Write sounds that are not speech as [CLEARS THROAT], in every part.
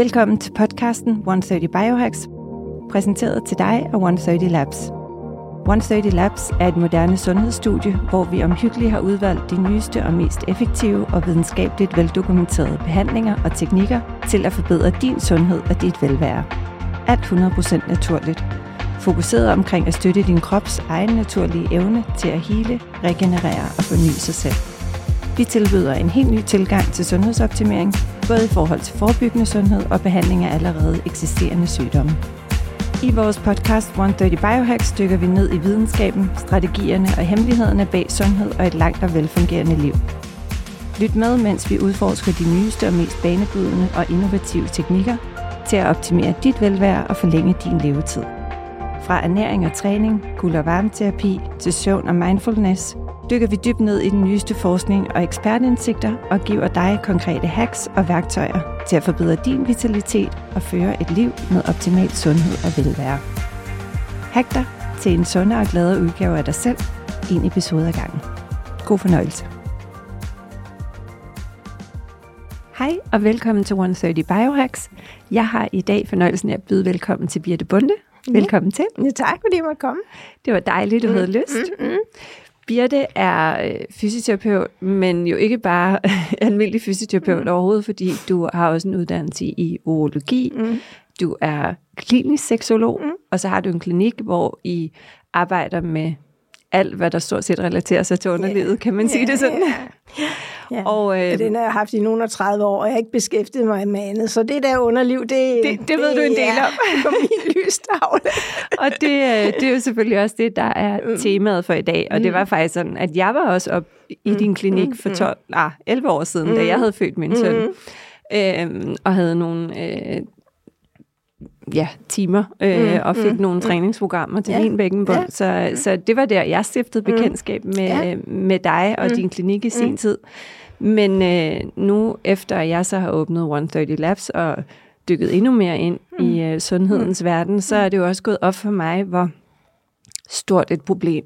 Velkommen til podcasten 130 Biohacks, præsenteret til dig af 130 Labs. 130 Labs er et moderne sundhedsstudie, hvor vi omhyggeligt har udvalgt de nyeste og mest effektive og videnskabeligt veldokumenterede behandlinger og teknikker til at forbedre din sundhed og dit velvære. Alt 100% naturligt. Fokuseret omkring at støtte din krops egen naturlige evne til at hele, regenerere og forny sig selv. Vi tilbyder en helt ny tilgang til sundhedsoptimering, både i forhold til forebyggende sundhed og behandling af allerede eksisterende sygdomme. I vores podcast 130 Biohacks dykker vi ned i videnskaben, strategierne og hemmelighederne bag sundhed og et langt og velfungerende liv. Lyt med, mens vi udforsker de nyeste og mest banebrydende og innovative teknikker til at optimere dit velvære og forlænge din levetid. Fra ernæring og træning, kul- og varmeterapi til søvn og mindfulness, dykker vi dybt ned i den nyeste forskning og ekspertindsigter og giver dig konkrete hacks og værktøjer til at forbedre din vitalitet og føre et liv med optimal sundhed og velvære. Hack dig til en sundere og gladere udgave af dig selv, en episode ad gangen. God fornøjelse. Hej og velkommen til 130 Biohacks. Jeg har i dag fornøjelsen af at byde velkommen til Birte Bunde. Velkommen til. Ja, tak fordi jeg måtte komme. Det var dejligt, du mm, havde lyst. Mm, mm. Birte er øh, fysioterapeut, men jo ikke bare [LAUGHS] almindelig fysioterapeut mm. overhovedet, fordi du har også en uddannelse i urologi. Mm. Du er klinisk seksolog, mm. og så har du en klinik, hvor I arbejder med alt, hvad der stort set relaterer sig til underlivet, yeah. kan man sige yeah, det sådan? Yeah. Ja, [LAUGHS] og, øh, den har jeg haft i nogle af 30 år, og jeg har ikke beskæftiget mig med andet. Så det der underliv, det, det, det, det ved du en del om. [LAUGHS] på min lystavle. [LAUGHS] og det, øh, det er jo selvfølgelig også det, der er mm. temaet for i dag. Og mm. det var faktisk sådan, at jeg var også op i din klinik mm. for 12, mm. ah, 11 år siden, mm. da jeg havde født min søn. Mm. Øhm, og havde nogle øh, ja, timer øh, mm, og fik mm, nogle mm. træningsprogrammer til ja, min bækkenbund. Ja. Så, så det var der, jeg stiftede mm. bekendtskab med, ja. med dig og mm. din klinik i sin mm. tid. Men øh, nu, efter jeg så har åbnet 130 Labs og dykket endnu mere ind mm. i øh, sundhedens mm. verden, så er det jo også gået op for mig, hvor stort et problem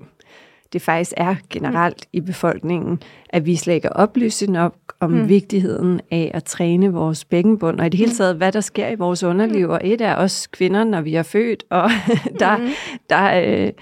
det faktisk er generelt i befolkningen, at vi slet ikke er oplyst nok om mm. vigtigheden af at træne vores bækkenbund, og i det hele mm. taget, hvad der sker i vores underliv. Og et er os kvinder, når vi er født, og [LAUGHS] der, mm. der, øh,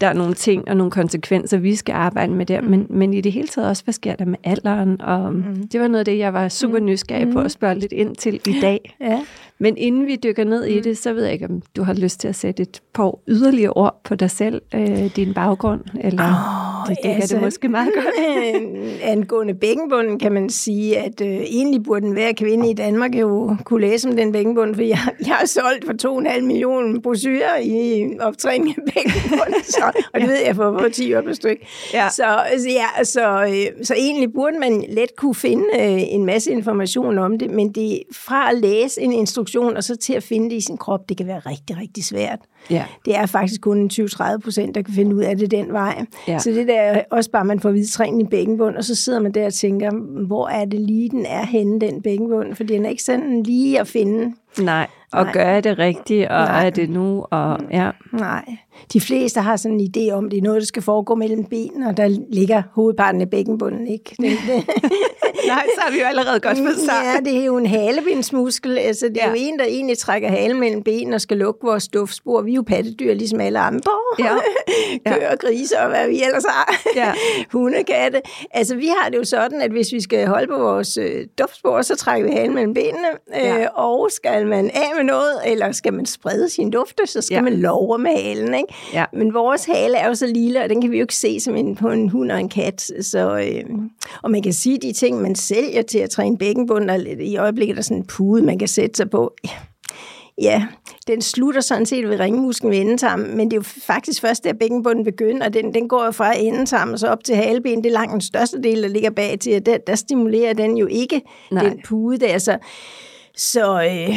der er nogle ting og nogle konsekvenser, vi skal arbejde med der, mm. men, men i det hele taget også, hvad sker der med alderen? Og mm. det var noget af det, jeg var super mm. nysgerrig på at spørge lidt ind til i dag. Ja. Men inden vi dykker ned i mm. det, så ved jeg ikke, om du har lyst til at sætte et par yderligere ord på dig selv, øh, din baggrund, eller oh, det dækker altså, det måske meget godt. [LAUGHS] angående bækkenbunden kan man sige, at øh, egentlig burde den hver kvinde i Danmark jo kunne læse om den bækkenbund, for jeg, jeg har solgt for 2,5 millioner brosyrer i optræning af bækkenbunden, [LAUGHS] så, og det ved jeg for, for 10 år på styk. Ja. Så, ja, så, øh, så egentlig burde man let kunne finde øh, en masse information om det, men det fra at læse en instruktion instruktion, og så til at finde det i sin krop, det kan være rigtig, rigtig svært. Ja. Det er faktisk kun 20-30 procent, der kan finde ud af det den vej. Ja. Så det der er også bare, man får vidt træning i bækkenbund, og så sidder man der og tænker, hvor er det lige, den er henne, den bækkenbund? For den er ikke sådan lige at finde. Nej, og Nej. gør det rigtigt, og Nej. er det nu, og ja. Nej. De fleste har sådan en idé om, det er noget, der skal foregå mellem benene, og der ligger hovedparten af bækkenbunden, ikke? [LAUGHS] Nej, så har vi jo allerede godt fået sagt. Ja, det er jo en halebindsmuskel. Altså, det er ja. jo en, der egentlig trækker halen mellem benene og skal lukke vores duftspor. Vi er jo pattedyr, ligesom alle andre. Ja. [LAUGHS] Køer, grise og hvad vi ellers har. Ja. [LAUGHS] Hunde, katte. Altså, vi har det jo sådan, at hvis vi skal holde på vores øh, duftspor, så trækker vi halen mellem benene. Ja. Øh, og skal man af med noget, eller skal man sprede sin dufte, så skal ja. man love med halen. Ikke? Ja. Men vores hale er jo så lille, og den kan vi jo ikke se som en, på en hund og en kat. Så, øh, og man kan sige, de ting, man sælger til at træne bækkenbund, og i øjeblikket er der sådan en pude, man kan sætte sig på. Ja, den slutter sådan set ved ringmusklen ved endetarmen, men det er jo faktisk først, der bækkenbunden begynder, og den, den går jo fra endetarmen og så op til haleben. Det er langt den største del, der ligger bag til, og der, der stimulerer den jo ikke Nej. den pude der. Så, så øh,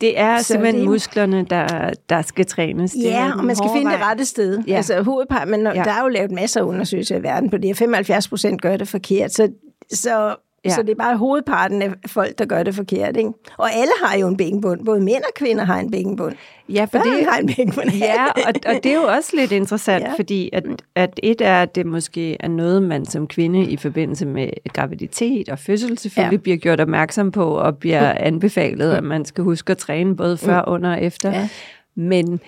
det er så simpelthen det, musklerne, der, der skal trænes. Det ja, og man skal finde det rette sted. Ja. Altså hovedpart, men ja. der er jo lavet masser af undersøgelser i verden på det, 75 procent gør det forkert. Så, så Ja. Så det er bare hovedparten af folk, der gør det forkert. Ikke? Og alle har jo en bækkenbund. Både mænd og kvinder har en bækkenbund. Ja, for det har en bækkenbund. [LAUGHS] Ja, og, og det er jo også lidt interessant, ja. fordi at, at et er, at det måske er noget, man som kvinde i forbindelse med graviditet og fødsel selvfølgelig ja. bliver gjort opmærksom på, og bliver anbefalet, at man skal huske at træne både før, mm. under og efter. Ja. Men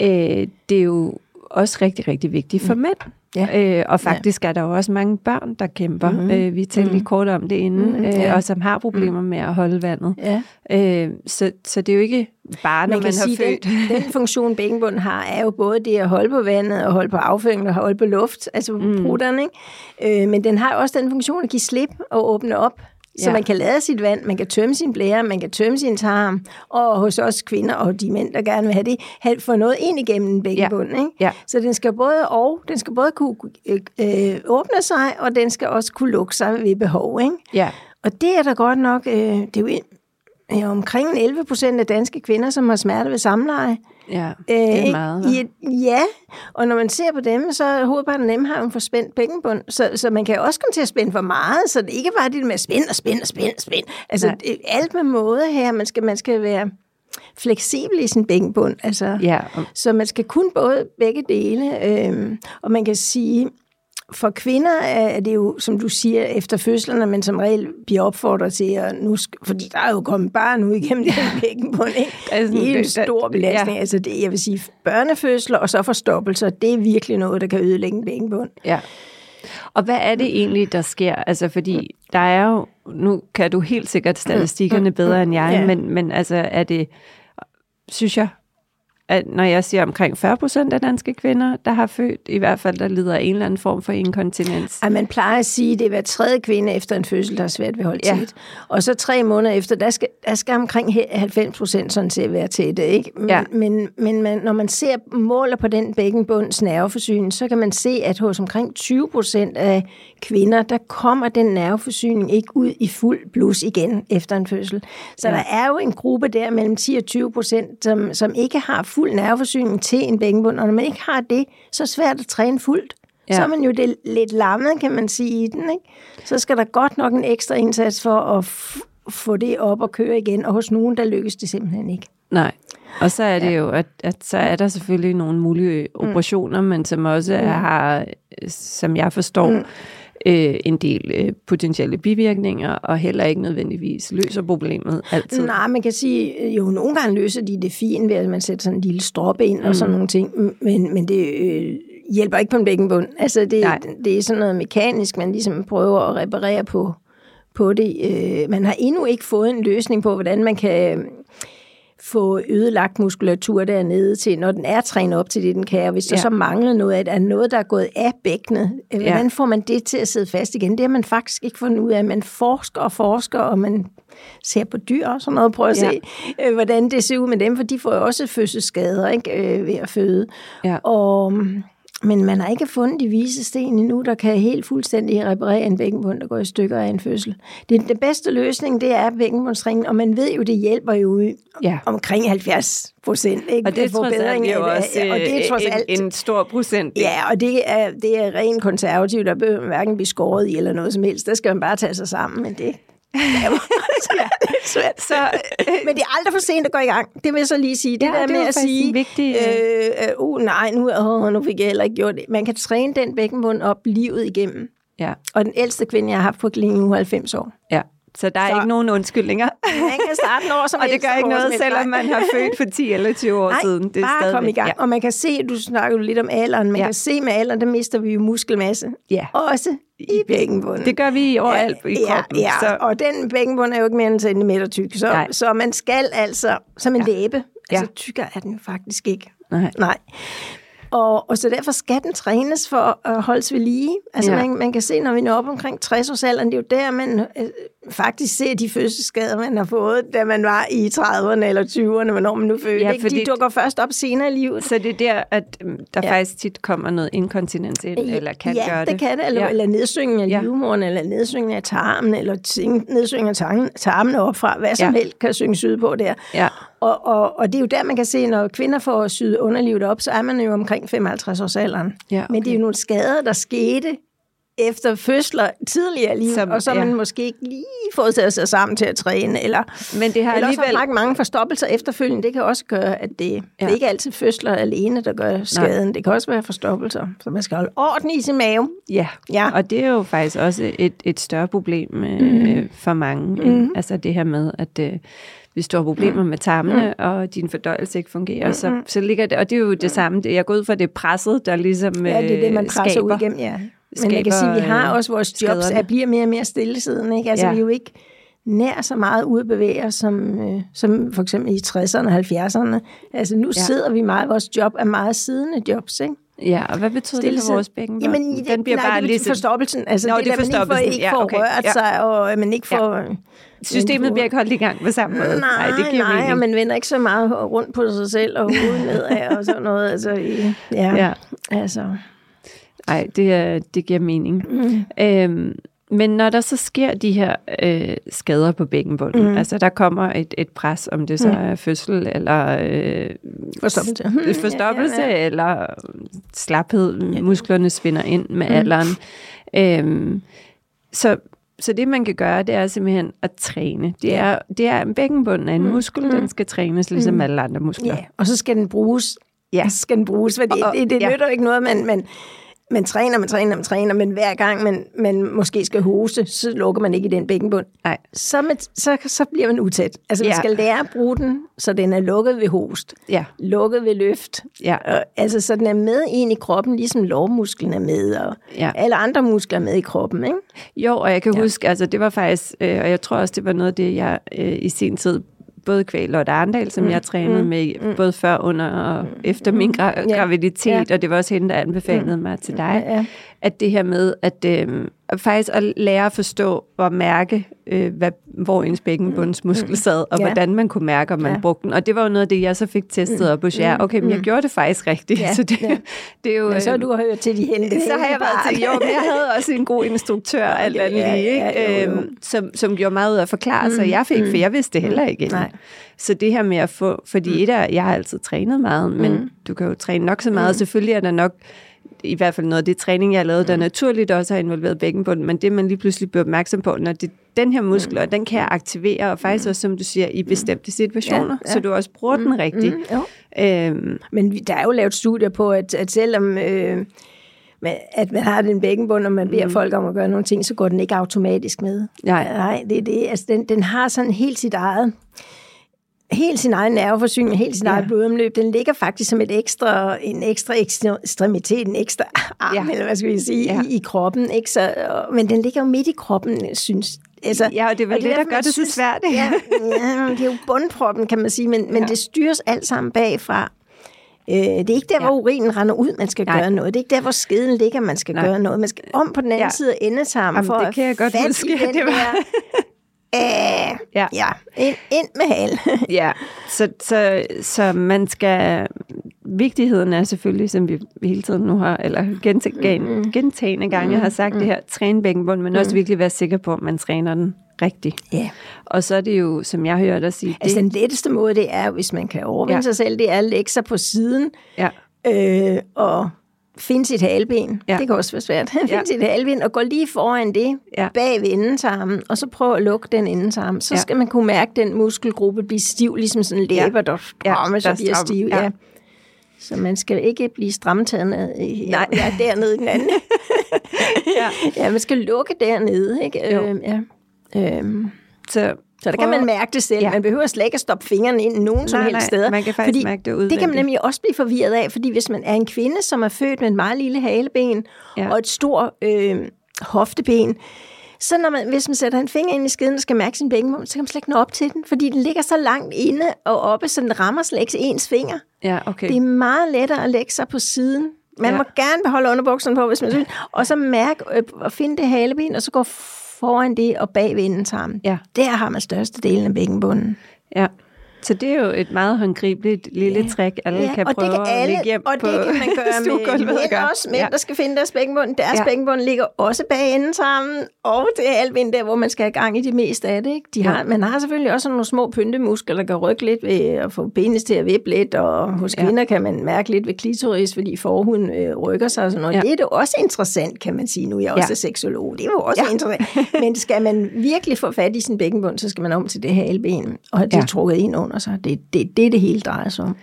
øh, det er jo også rigtig, rigtig vigtigt for mm. mænd. Ja. Øh, og faktisk ja. er der jo også mange børn, der kæmper. Mm-hmm. Øh, vi talte mm-hmm. lige kort om det inden, mm-hmm. øh, ja. og som har problemer mm. med at holde vandet. Ja. Øh, så, så det er jo ikke bare, når man, man har sige, født. Den, den funktion, bækkenbunden har, er jo både det at holde på vandet, og holde på afføringen, og holde på luft, altså mm. bruderne, ikke? Øh, men den har også den funktion at give slip og åbne op så ja. man kan lade sit vand, man kan tømme sin blære, man kan tømme sin tarm, og hos os kvinder og de mænd, der gerne vil have det, have, få noget ind igennem en bækkenbund. Ja. Ikke? Ja. Så den skal både og, den skal både kunne øh, øh, åbne sig, og den skal også kunne lukke sig ved behov. Ikke? Ja. Og det er der godt nok, øh, det er jo ja, omkring 11 procent af danske kvinder, som har smerte ved samleje. Ja, det er øh, meget. I, ja, og når man ser på dem, så er hovedparten af dem har en for spændt bækkenbund. Så, så man kan også komme til at spænde for meget, så det ikke bare det med at spænde og spænde og spænde og spænde. Altså det, alt med måde her, man skal, man skal være fleksibel i sin bækkenbund. Altså, ja. Så man skal kun både begge dele. Øh, og man kan sige, for kvinder er det jo, som du siger, efter fødslerne, men som regel bliver opfordret til, at nu, fordi der er jo kommet barn ud igennem den bækkenbund, ikke? Det er, det er en stor belastning. Ja. Altså det, jeg vil sige, børnefødsler og så forstoppelser, det er virkelig noget, der kan ødelægge en bækkenbund. Ja. Og hvad er det egentlig, der sker? Altså, fordi der er jo, nu kan du helt sikkert statistikkerne bedre end jeg, ja. men, men altså, er det, synes jeg, at når jeg siger omkring 40 procent af danske kvinder, der har født, i hvert fald der lider af en eller anden form for inkontinens. Ja, man plejer at sige, at det er hver tredje kvinde efter en fødsel, der har svært ved at holde ja. tæt. Og så tre måneder efter, der skal, der skal omkring 90 procent sådan set være tæt. Ikke? Men, ja. men, men man, når man ser måler på den bækkenbunds nerveforsyning, så kan man se, at hos omkring 20 procent af kvinder, der kommer den nerveforsyning ikke ud i fuld blus igen efter en fødsel. Så ja. der er jo en gruppe der mellem 10 og 20 procent, som, som ikke har fuld nerveforsyning til en bækkenbund, og når man ikke har det, så er det svært at træne fuldt. Ja. Så er man jo det lidt lammet, kan man sige, i den. Ikke? Så skal der godt nok en ekstra indsats for at få det op og køre igen, og hos nogen, der lykkes det simpelthen ikke. Nej, og så er det ja. jo, at, at så er der selvfølgelig nogle mulige mm. operationer, mm. men som også er, har, som jeg forstår, mm øh, en del øh, potentielle bivirkninger, og heller ikke nødvendigvis løser problemet altid. Nej, man kan sige, jo nogle gange løser de det fint ved, at man sætter sådan en lille strop ind mm. og sådan mm. nogle ting, men, men det øh, hjælper ikke på en bækkenbund. Altså det, det er sådan noget mekanisk, man ligesom prøver at reparere på, på det. Øh, man har endnu ikke fået en løsning på, hvordan man kan få ødelagt muskulatur dernede til, når den er trænet op til det, den kan. Og hvis der ja. så mangler noget af er noget, der er gået af bækkenet, øh, hvordan får man det til at sidde fast igen? Det har man faktisk ikke fundet ud af. Man forsker og forsker, og man ser på dyr og sådan noget, prøver at ja. se, øh, hvordan det ser ud med dem, for de får jo også fødselsskader ikke, øh, ved at føde. Ja. Og men man har ikke fundet de vise sten endnu, der kan helt fuldstændig reparere en bækkenbund, der går i stykker af en fødsel. Det, det bedste løsning, det er bækkenbundsringen, og man ved jo, det hjælper jo ja. omkring 70 procent. Og det er trods alt jo også og det er trods alt, en, en stor procent. Ja, og det er, det er rent konservativt, der behøver hverken blive skåret i eller noget som helst. Der skal man bare tage sig sammen, men det ja, [LAUGHS] det er svært. Så, øh, men det er aldrig for sent at gå i gang. Det vil jeg så lige sige. Det ja, der det med at sige, vigtig, øh, øh, uh, nej, nu, oh, nu fik jeg heller ikke gjort det. Man kan træne den bækkenbund op livet igennem. Ja. Og den ældste kvinde, jeg har haft på klinikken, er 90 år. Ja. Så der er så, ikke nogen undskyldninger. Man kan starte når som [LAUGHS] Og det gør ikke noget, selvom man har født for 10 eller 20 år Nej, siden. Det er bare kom i gang. Ja. Og man kan se, du snakker jo lidt om alderen, man ja. kan se med alderen, der mister vi jo muskelmasse. Ja. Også i bækkenbunden. Det gør vi overalt ja, i kroppen. Ja, ja. Så. og den bækkenbund er jo ikke mere end en centimeter tyk. Så, så man skal altså, som en ja. læbe, altså ja. tykkere er den jo faktisk ikke. Nej. Nej. Og, og så derfor skal den trænes for at holdes ved lige. Altså ja. man, man kan se, når vi når op omkring 60 års alderen, det er jo der, man øh, faktisk ser de fødselsskader, man har fået, da man var i 30'erne eller 20'erne, hvornår man nu fødte. Ja, ikke? De dukker først op senere i livet. Så det er der, at øh, der ja. faktisk tit kommer noget inkontinens ind, eller kan ja, gøre det? det kan det. Eller, ja. eller nedsyngning af ja. livmoren, eller nedsyngning af tarmen, eller nedsyngning af tarmen, tarmen opfra. Hvad som ja. helst kan synges ud på der. Ja. Og, og, og det er jo der, man kan se, når kvinder får syet underlivet op, så er man jo omkring 55 års alderen. Ja, okay. Men det er jo nogle skader, der skete efter fødsler tidligere liv, Som, og så ja. man måske ikke lige fået sig sammen til at træne, eller, Men det har eller alligevel... også mange forstoppelser efterfølgende. Det kan også gøre, at det, ja. det er ikke altid fødsler alene, der gør skaden. Nej. Det kan også være forstoppelser, så man skal holde orden i sin mave. Ja, ja. og det er jo faktisk også et, et større problem mm. for mange. Mm. Altså det her med, at... Øh, hvis du har problemer mm. med tarmene, mm. og din fordøjelse ikke fungerer, mm. så, så ligger det, og det er jo det samme, jeg er gået ud fra det presset, der ligesom Ja, det er det, man presser skaber. ud igennem, ja. Men jeg kan sige, at vi har også vores jobs, at bliver mere og mere stillesiddende. Ikke? Altså, ja. vi er jo ikke nær så meget ude at bevæge os, som, øh, som for eksempel i 60'erne og 70'erne. Altså nu ja. sidder vi meget, vores job er meget siddende jobs, ikke? Ja, og hvad betyder det for vores bækken? Jamen, det, den bliver nej, bare det ligesom... forstoppelsen. Altså Nå, det, det der, man ikke får, ikke ja, okay. rørt ja. sig, og man ikke får... Ja. Systemet bliver ikke holdt i gang på samme måde. Nej, nej det giver nej, og man vender ikke så meget rundt på sig selv og hovedet [LAUGHS] nedad og sådan noget. Altså, ja, ja. altså... Nej, det, det giver mening. Mm. Øhm, men når der så sker de her øh, skader på bækkenbunden, mm. altså der kommer et, et pres, om det så mm. er fødsel eller øh, forstoppelse, forstoppelse ja, ja, ja. eller slaphed, musklerne svinder ind med mm. alderen. Øhm, så, så det man kan gøre, det er simpelthen at træne. Det er, det er bækkenbunden af en mm. muskel, mm. den skal trænes ligesom mm. alle andre muskler. Ja, og så skal den bruges. Ja. skal den bruges, for det, og, det, det ja. nytter ikke noget, man, man man træner, man træner, man træner, men hver gang man, man måske skal hoste, så lukker man ikke i den bækkenbund. Nej. Så, med, så, så bliver man utæt. Altså, ja. man skal lære at bruge den, så den er lukket ved host. Ja. Lukket ved løft. Ja. Og, altså, så den er med ind i kroppen, ligesom lovmusklen er med, og ja. alle andre muskler er med i kroppen, ikke? Jo, og jeg kan ja. huske, altså det var faktisk, øh, og jeg tror også, det var noget af det, jeg øh, i sin tid både kvæl Lotte Arndal, som mm. jeg trænede mm. med mm. både før, under og mm. efter min gra- ja. graviditet, ja. og det var også hende, der anbefalede mm. mig til dig, ja. at det her med, at øh, faktisk at lære at forstå og mærke, øh, hvad, hvor ens bækkenbundsmuskel mm. sad, og ja. hvordan man kunne mærke, om man ja. brugte den. Og det var jo noget af det, jeg så fik testet op hos jer. Okay, men jeg gjorde det faktisk rigtigt. Ja. [LAUGHS] Så det, ja. det er jo... Ja, så har du hørt til de heldige. Så har jeg været til, jo, men jeg havde også en god instruktør, [LAUGHS] alt andet ja, lige, ikke? Ja, øhm, som, som gjorde meget ud af at forklare, mm. så jeg fik, for jeg vidste det heller ikke. Nej. Så det her med at få, fordi mm. et af, jeg har altid trænet meget, men mm. du kan jo træne nok så meget, mm. selvfølgelig er der nok i hvert fald noget af det træning, jeg har lavet, der mm. naturligt også har involveret bækkenbunden, men det man lige pludselig bliver opmærksom på, når det den her muskel, og den kan jeg aktivere, og faktisk også, som du siger, i bestemte situationer, ja, ja. så du også bruger mm, den rigtigt. Mm, øhm. Men der er jo lavet studier på, at, at selvom... Øh, at man har den bækkenbund, og man beder mm. folk om at gøre nogle ting, så går den ikke automatisk med. Nej. Nej, det er det. Altså, den, den har sådan helt sit eget helt sin egen nerveforsyning, helt sin ja. eget blodomløb, den ligger faktisk som et ekstra, en ekstra ekstremitet, en ekstra arm, ja. eller hvad skal vi sige, ja. i, i kroppen. Ikke? Så, men den ligger jo midt i kroppen, synes Altså, ja, og det er vel det, der gør det så svært. Ja, ja, det er jo bundproppen, kan man sige, men, men ja. det styres alt sammen bagfra. Øh, det er ikke der, ja. hvor urinen render ud, man skal Nej. gøre noget. Det er ikke der, hvor skeden ligger, man skal Nej. gøre noget. Man skal om på den anden ja. side af endetarmen for det kan jeg godt huske. Det var... Æh, ja. ja, ind, ind med hal. [LAUGHS] ja, så, så, så man skal... Vigtigheden er selvfølgelig, som vi hele tiden nu har, eller gentagende, mm. gentagende gange mm. har sagt mm. det her, træne bækkenbund, men mm. også virkelig være sikker på, at man træner den rigtigt. Ja. Og så er det jo, som jeg hører dig sige... Altså det, den letteste måde, det er, hvis man kan overvinde ja. sig selv, det er at lægge sig på siden, ja. øh, og finde sit halben. Ja. Det kan også være svært. [LAUGHS] Finde ja. sit halben og gå lige foran det, ja. bag ved endetarmen, og så prøve at lukke den endetarm. Så ja. skal man kunne mærke den muskelgruppe blive stiv, ligesom sådan en læber, der strammes ja, og bliver stiv. Ja. ja. Så man skal ikke blive stramtaget Nej. Ja, dernede i den anden. [LAUGHS] [LAUGHS] ja. ja, man skal lukke dernede. Ikke? Jo. Øhm, ja. Øhm. Så så der kan man mærke det selv. Ja. Man behøver slet ikke at stoppe fingrene ind nogen nej, som helst nej, steder. man kan faktisk fordi mærke det udvendigt. Det kan man nemlig også blive forvirret af, fordi hvis man er en kvinde, som er født med en meget lille haleben ja. og et stort øh, hofteben, så når man, hvis man sætter en finger ind i skeden og skal mærke sin bækkenbund, så kan man slet ikke nå op til den, fordi den ligger så langt inde og oppe, så den rammer slet ikke ens finger. Ja, okay. Det er meget lettere at lægge sig på siden. Man ja. må gerne beholde underbukserne på, hvis man synes, og så mærke øh, og finde det haleben, og så gå foran det og bag ved endetarmen. Ja. Der har man største delen af bækkenbunden. Ja. Så det er jo et meget håndgribeligt lille ja. trick, alle ja, kan prøve kan alle, at hjem og på det kan man gøre [LAUGHS] med mænd også. Mænd, ja. der skal finde deres bækkenbund. Deres ja. bækkenbund ligger også bag enden sammen, og det er alvind der, hvor man skal have gang i det meste af det. Ikke? De har, ja. Man har selvfølgelig også nogle små pyntemuskler, der kan rykke lidt ved at få penis til at vippe lidt, og hos kvinder ja. kan man mærke lidt ved klitoris, fordi forhuden øh, rykker sig og sådan noget. Ja. Det er det også interessant, kan man sige. Nu er jeg også ja. seksolog. Det er jo også ja. interessant. [LAUGHS] Men skal man virkelig få fat i sin bækkenbund, så skal man om til det her elben, og det ja. er trukket ind under sig. Det er det, det, det hele drejer sig om.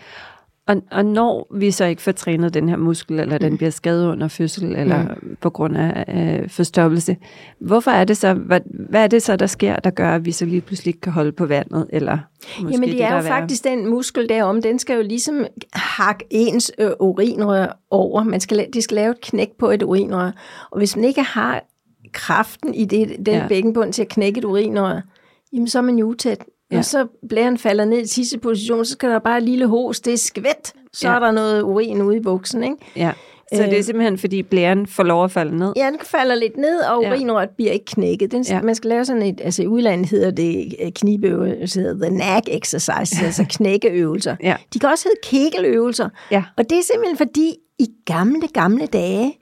Og, og når vi så ikke får trænet den her muskel, eller den mm. bliver skadet under fødsel, eller mm. på grund af øh, forstoppelse, hvorfor er det så, hvad, hvad er det så, der sker, der gør, at vi så lige pludselig ikke kan holde på vandet? Eller måske Jamen det er jo faktisk den muskel derom, den skal jo ligesom hakke ens øh, urinrør over. Man skal, de skal lave et knæk på et urinrør. Og hvis man ikke har kraften i det, den ja. bækkenbund til at knække et urinrør, jamen så er man jo utæt. Ja. Og så blæren falder ned i sidste position, så skal der bare et lille hos, det er skvæt, så ja. er der noget urin ude i buksen, ikke? Ja. Så det er øh. simpelthen, fordi blæren får lov at falde ned? Ja, den falder lidt ned, og urinrøret ja. bliver ikke knækket. Den, ja. Man skal lave sådan et, altså i udlandet hedder det øh, knibøvelser, hedder the nag exercise, [LAUGHS] altså knækkeøvelser. Ja. De kan også hedde kegeløvelser. Ja. Og det er simpelthen fordi, i gamle, gamle dage,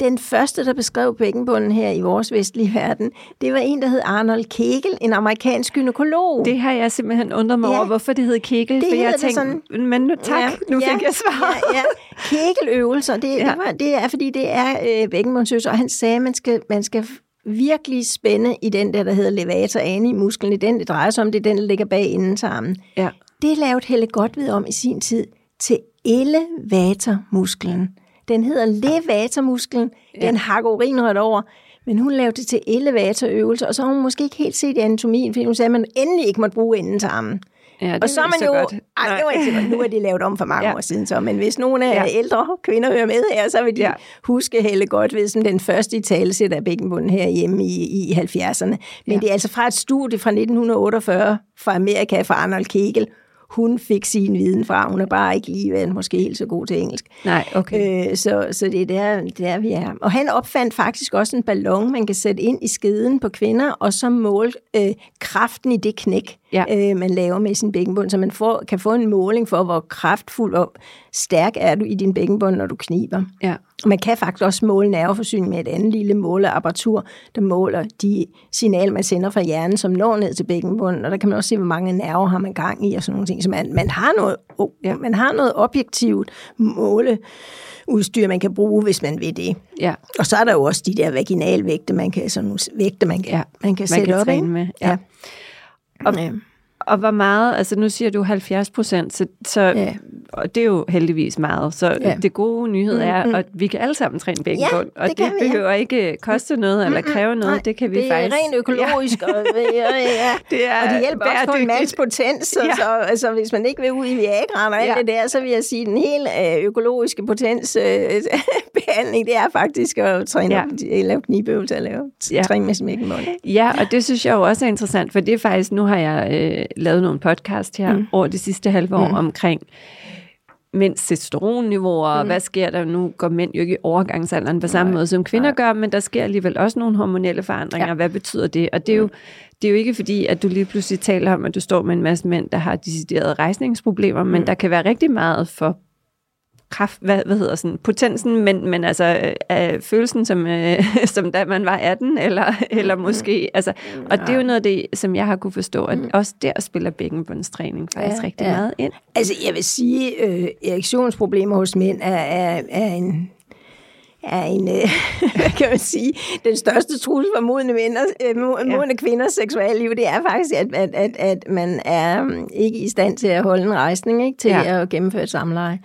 den første, der beskrev bækkenbunden her i vores vestlige verden, det var en, der hed Arnold Kegel, en amerikansk gynekolog. Det har jeg simpelthen undret mig ja. over, hvorfor det hed Kegel, det for jeg tænkte, sådan, men nu, tak, ja, nu ja, fik jeg svar. Ja, ja. Kegeløvelser, det, ja. det, var, det er, fordi det er øh, bækkenbundsøvelser, og han sagde, at man skal, man skal virkelig spænde i den der, der hedder levator ani musklen, i den, det drejer sig om, det er den, der ligger bag indentarmen. Ja. Det lavede Helle Godved om i sin tid til elevatormusklen. Den hedder levatormusklen. Ja. Den hakker urinrøret over. Men hun lavede det til elevatorøvelser, og så har hun måske ikke helt set anatomien, fordi hun sagde, at man endelig ikke måtte bruge endetarmen. Ja, det og så er man jo... Godt. Ej, det var ikke så godt. Nu er det lavet om for mange ja. år siden, så. Men hvis nogle af ja. ældre kvinder hører med her, så vil de ja. huske Helle godt ved som den første i talesæt af bækkenbunden herhjemme i, i 70'erne. Men ja. det er altså fra et studie fra 1948 fra Amerika, fra Arnold Kegel, hun fik sin viden fra. Hun er bare ikke lige været måske helt så god til engelsk. Nej, okay. Øh, så, så det er der, der, vi er. Og han opfandt faktisk også en ballon, man kan sætte ind i skeden på kvinder, og så måle øh, kraften i det knæk, ja. øh, man laver med sin bækkenbund, så man får, kan få en måling for, hvor kraftfuld og stærk er du i din bækkenbund, når du kniber. Ja. Og man kan faktisk også måle nerveforsyning med et andet lille måleapparatur, der måler de signaler, man sender fra hjernen, som når ned til bækkenbunden, og der kan man også se, hvor mange nerver har man gang i, og sådan nogle ting. Så man, man, har, noget, oh, ja, man har noget objektivt måle udstyr, man kan bruge, hvis man vil det. Ja. Og så er der jo også de der vaginalvægte, man kan, sådan nogle vægte, man kan, ja. man kan man sætte kan op. Med. Ja. Ja. Og, ja. Og hvor meget, altså nu siger du 70 procent, så, så ja og det er jo heldigvis meget. Så ja. det gode nyhed er, mm, mm. at vi kan alle sammen træne bækkenbund, ja, og det, det vi, behøver ja. ikke koste noget eller kræve noget. Nej, det kan vi det faktisk. Det er rent økologisk, ja. og, [LAUGHS] ja, det er og det hjælper også på en mands potens. Ja. Så, altså, hvis man ikke vil ud i Viagra og alt ja. det der, så vil jeg sige, at den hele øh, økologiske potensbehandling, øh, [LAUGHS] det er faktisk at træne ja. at lave knibøvelser, at lave ja. træning med smækkenmål. Ja, og det synes jeg jo også er interessant, for det er faktisk, nu har jeg øh, lavet nogle podcast her mm. over det sidste halve år mm. omkring mænds testosteronniveauer, mm. hvad sker der nu? Går mænd jo ikke i overgangsalderen på samme Nej. måde, som kvinder Nej. gør, men der sker alligevel også nogle hormonelle forandringer. Ja. Hvad betyder det? Og det er, jo, det er jo ikke fordi, at du lige pludselig taler om, at du står med en masse mænd, der har deciderede rejsningsproblemer, mm. men der kan være rigtig meget for kraft, hvad, hvad hedder sådan, potensen, men, men altså øh, følelsen, som, øh, [LAUGHS] som da man var 18, eller, eller måske, altså, og det er jo noget af det, som jeg har kunne forstå, at mm. også der spiller bækkenbundstræning faktisk ja, rigtig ja. meget ind. Altså, jeg vil sige, øh, erektionsproblemer hos mænd er, er, er en er en, øh, [LAUGHS] hvad kan man sige, den største trussel for modne, venner, øh, modne ja. kvinders seksuelle liv, det er faktisk, at, at, at, at man er um, ikke i stand til at holde en rejsning ikke, til ja. at gennemføre et samleje.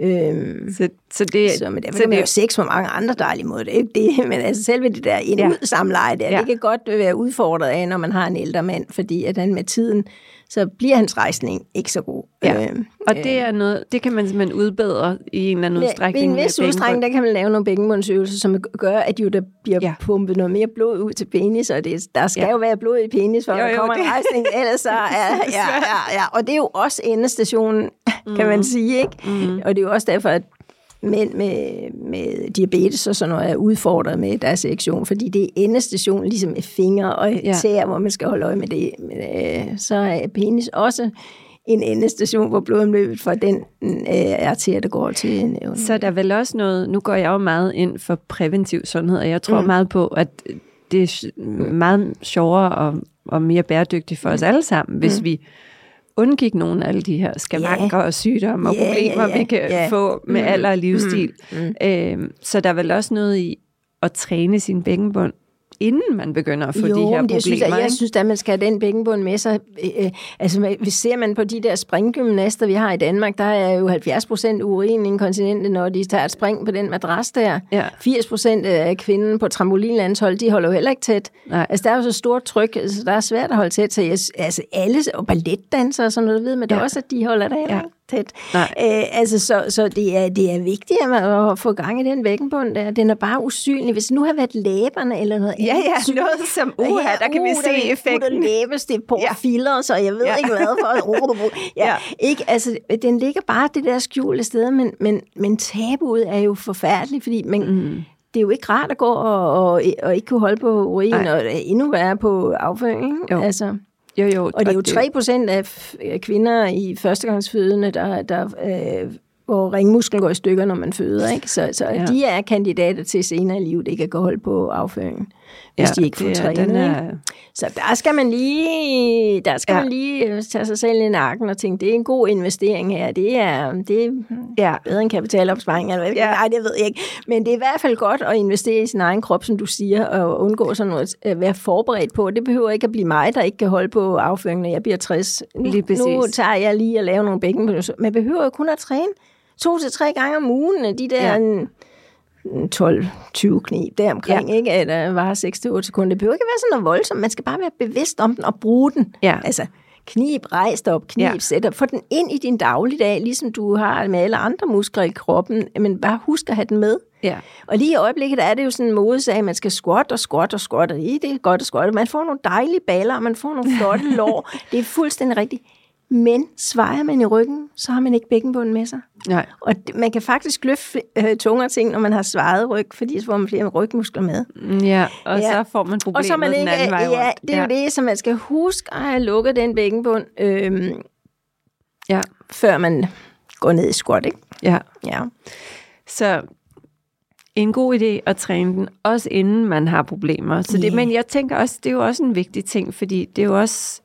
Øhm, så, så det, så, men derfor så kan man jo sex på mange andre dejlige måder. Det er ikke det, [LAUGHS] men altså selve det der ind ja. samleje der, ja. det kan godt være udfordret af, når man har en ældre mand, fordi at han med tiden så bliver hans rejsning ikke så god. Ja. Øh, og det er noget, det kan man simpelthen udbedre i en eller anden udstrækning. I en vis udstrækning, der kan man lave nogle bækkenbundsøvelser, som gør, at jo, der bliver ja. pumpet noget mere blod ud til penis, og det, der skal ja. jo være blod i penis, for jo, jo, der kommer det. en rejsning, ellers så [LAUGHS] er, ja, ja, ja, og det er jo også endestationen, mm. kan man sige, ikke? Mm. Og det er jo også derfor, at mænd med, med diabetes og sådan noget er udfordret med deres erektion, fordi det er endestation ligesom med fingre og ja. tæer, hvor man skal holde øje med det. Men, øh, så er penis også en endestation, hvor blodomløbet for den øh, arterie, der går til nævnen. Så der er vel også noget, nu går jeg jo meget ind for præventiv sundhed, og jeg tror mm. meget på, at det er meget sjovere og, og mere bæredygtigt for mm. os alle sammen, hvis mm. vi undgik nogle af alle de her skavanker yeah. og sygdomme og yeah, problemer, yeah, yeah, vi kan yeah. få med mm. alder og livsstil. Mm. Mm. Øh, så der er vel også noget i at træne sin bækkenbund inden man begynder at få jo, de her problemer. Jeg synes, at, jeg synes at man skal have den bækkenbund med sig. Øh, øh, altså, hvis ser man på de der springgymnaster, vi har i Danmark, der er jo 70 procent urin inkontinente, når de tager et spring på den madras der. Ja. 80 procent af kvinden på trampolinlandshold, de holder jo heller ikke tæt. Nej. Altså, der er jo så stort tryk, så altså, der er svært at holde tæt. Så jeg, altså, alle, og balletdansere og sådan noget, ved man ja. også, at de holder der heller ja tæt. Æ, altså, så, så det, er, det er vigtigt at få gang i den væggenbund der. Den er bare usynlig. Hvis nu har været læberne eller noget Ja, ja, noget som uha, ja, der kan uh, vi se effekten. Der læbestift på ja. filler, så jeg ved ja. ikke hvad for. [LAUGHS] ja, ja. Ikke, altså, den ligger bare det der skjulte sted, men, men, men tabuet er jo forfærdeligt, fordi man, mm det er jo ikke rart at gå og, og, og ikke kunne holde på urin, Nej. og endnu værre på afføring. Jo. Altså. Jo, jo. Og det er jo 3 procent af kvinder i førstegangsfødende, der, der øh, hvor ringmusklen går i stykker, når man føder. Ikke? Så, så ja. de er kandidater til senere i livet, ikke at gå hold på afføringen hvis ja, de ikke får trænet. Er... Så der skal man lige, der skal ja. man lige øh, tage sig selv i nakken og tænke, det er en god investering her. Det er, det er ja. bedre end kapitalopsparing. Eller hvad? Ja. Nej, det ved jeg ikke. Men det er i hvert fald godt at investere i sin egen krop, som du siger, og undgå sådan noget, at være forberedt på. Det behøver ikke at blive mig, der ikke kan holde på afføringen, når jeg bliver 60. Nu, lige nu tager jeg lige at lave nogle bækken. Man behøver jo kun at træne to til tre gange om ugen. De der... Ja 12-20 knib deromkring, ja. ikke? Eller var 6-8 sekunder. Det behøver ikke være sådan noget voldsomt. Man skal bare være bevidst om den og bruge den. Ja. Altså, knib, rejs dig op, knib, ja. sæt dig. Få den ind i din dagligdag, ligesom du har med alle andre muskler i kroppen. Men bare husk at have den med. Ja. Og lige i øjeblikket er det jo sådan en modesag, at man skal squat og squat og squat, og det er godt at squat. Man får nogle dejlige baller, og man får nogle flotte lår. [LAUGHS] det er fuldstændig rigtigt. Men svejer man i ryggen, så har man ikke bækkenbunden med sig. Nej. Og man kan faktisk løfte øh, tungere ting, når man har svaret ryg, fordi så får man flere rygmuskler med. Mm, ja, og ja. så får man problemer og så man ikke, den anden vej rundt. Ja, det er ja. jo det, som man skal huske at have lukket den bækkenbund, øh, ja. før man går ned i squat, ikke? Ja. ja. Så en god idé at træne den, også inden man har problemer. Så det, yeah. Men jeg tænker også, det er jo også en vigtig ting, fordi det er jo også,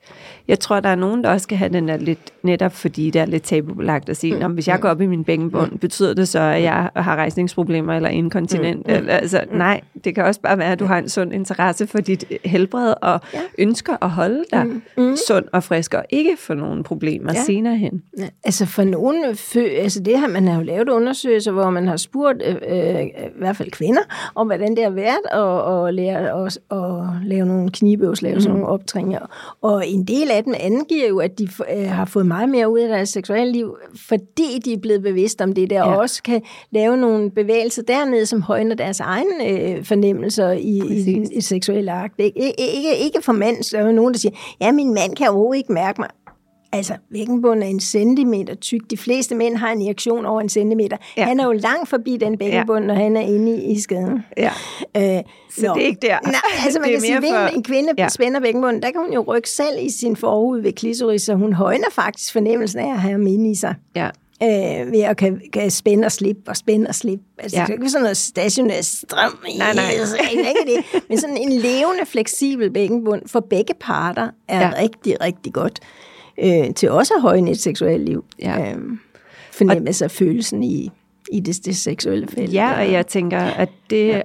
jeg tror, der er nogen, der også skal have den der lidt, netop fordi det er lidt tabubelagt at sige, mm. hvis jeg går op i min bækkenbund, mm. betyder det så, at jeg har rejsningsproblemer eller inkontinent? Mm. Eller, altså, mm. nej, det kan også bare være, at du har en sund interesse for dit helbred, og ja. ønsker at holde dig mm. Mm. sund og frisk, og ikke få nogen problemer ja. senere hen. Ja. Altså for nogen, altså det her, man har jo lavet undersøgelser, hvor man har spurgt øh, øh, hvert fald kvinder, om hvordan det har været at, at lære at, at lave nogle knibøvs, lave mm. sådan nogle optræninger. Og en del af dem angiver jo, at de øh, har fået meget mere ud af deres seksuelle liv, fordi de er blevet bevidste om det der, ja. og også kan lave nogle bevægelser dernede, som højner deres egne øh, fornemmelser i, i, i seksuelle akt. Ikke, ikke, ikke for mænd, så er der nogen, der siger, ja, min mand kan overhovedet ikke mærke mig. Altså, bækkenbunden er en centimeter tyk. De fleste mænd har en erektion over en centimeter. Ja. Han er jo langt forbi den bækkenbund, ja. når han er inde i, i skaden. Ja. Øh, så nå. det er ikke der. Nej, altså man kan sige, for... en kvinde ja. spænder bækkenbunden, der kan hun jo rykke selv i sin forhud ved klitoris, så hun højner faktisk fornemmelsen af at have ham inde i sig. Ja øh, ved at kan, kan spænde og slippe og spænde og slippe. Altså, ja. det er ikke sådan noget stationær strøm. Nej, nej. Altså, ikke det. Men sådan en levende, fleksibel bækkenbund for begge parter er ja. rigtig, rigtig godt øh, til også at højne et seksuelt liv. Ja. Øh, fornemmelse af følelsen i, i det, det seksuelle felt. Ja, og jeg tænker, at det, ja.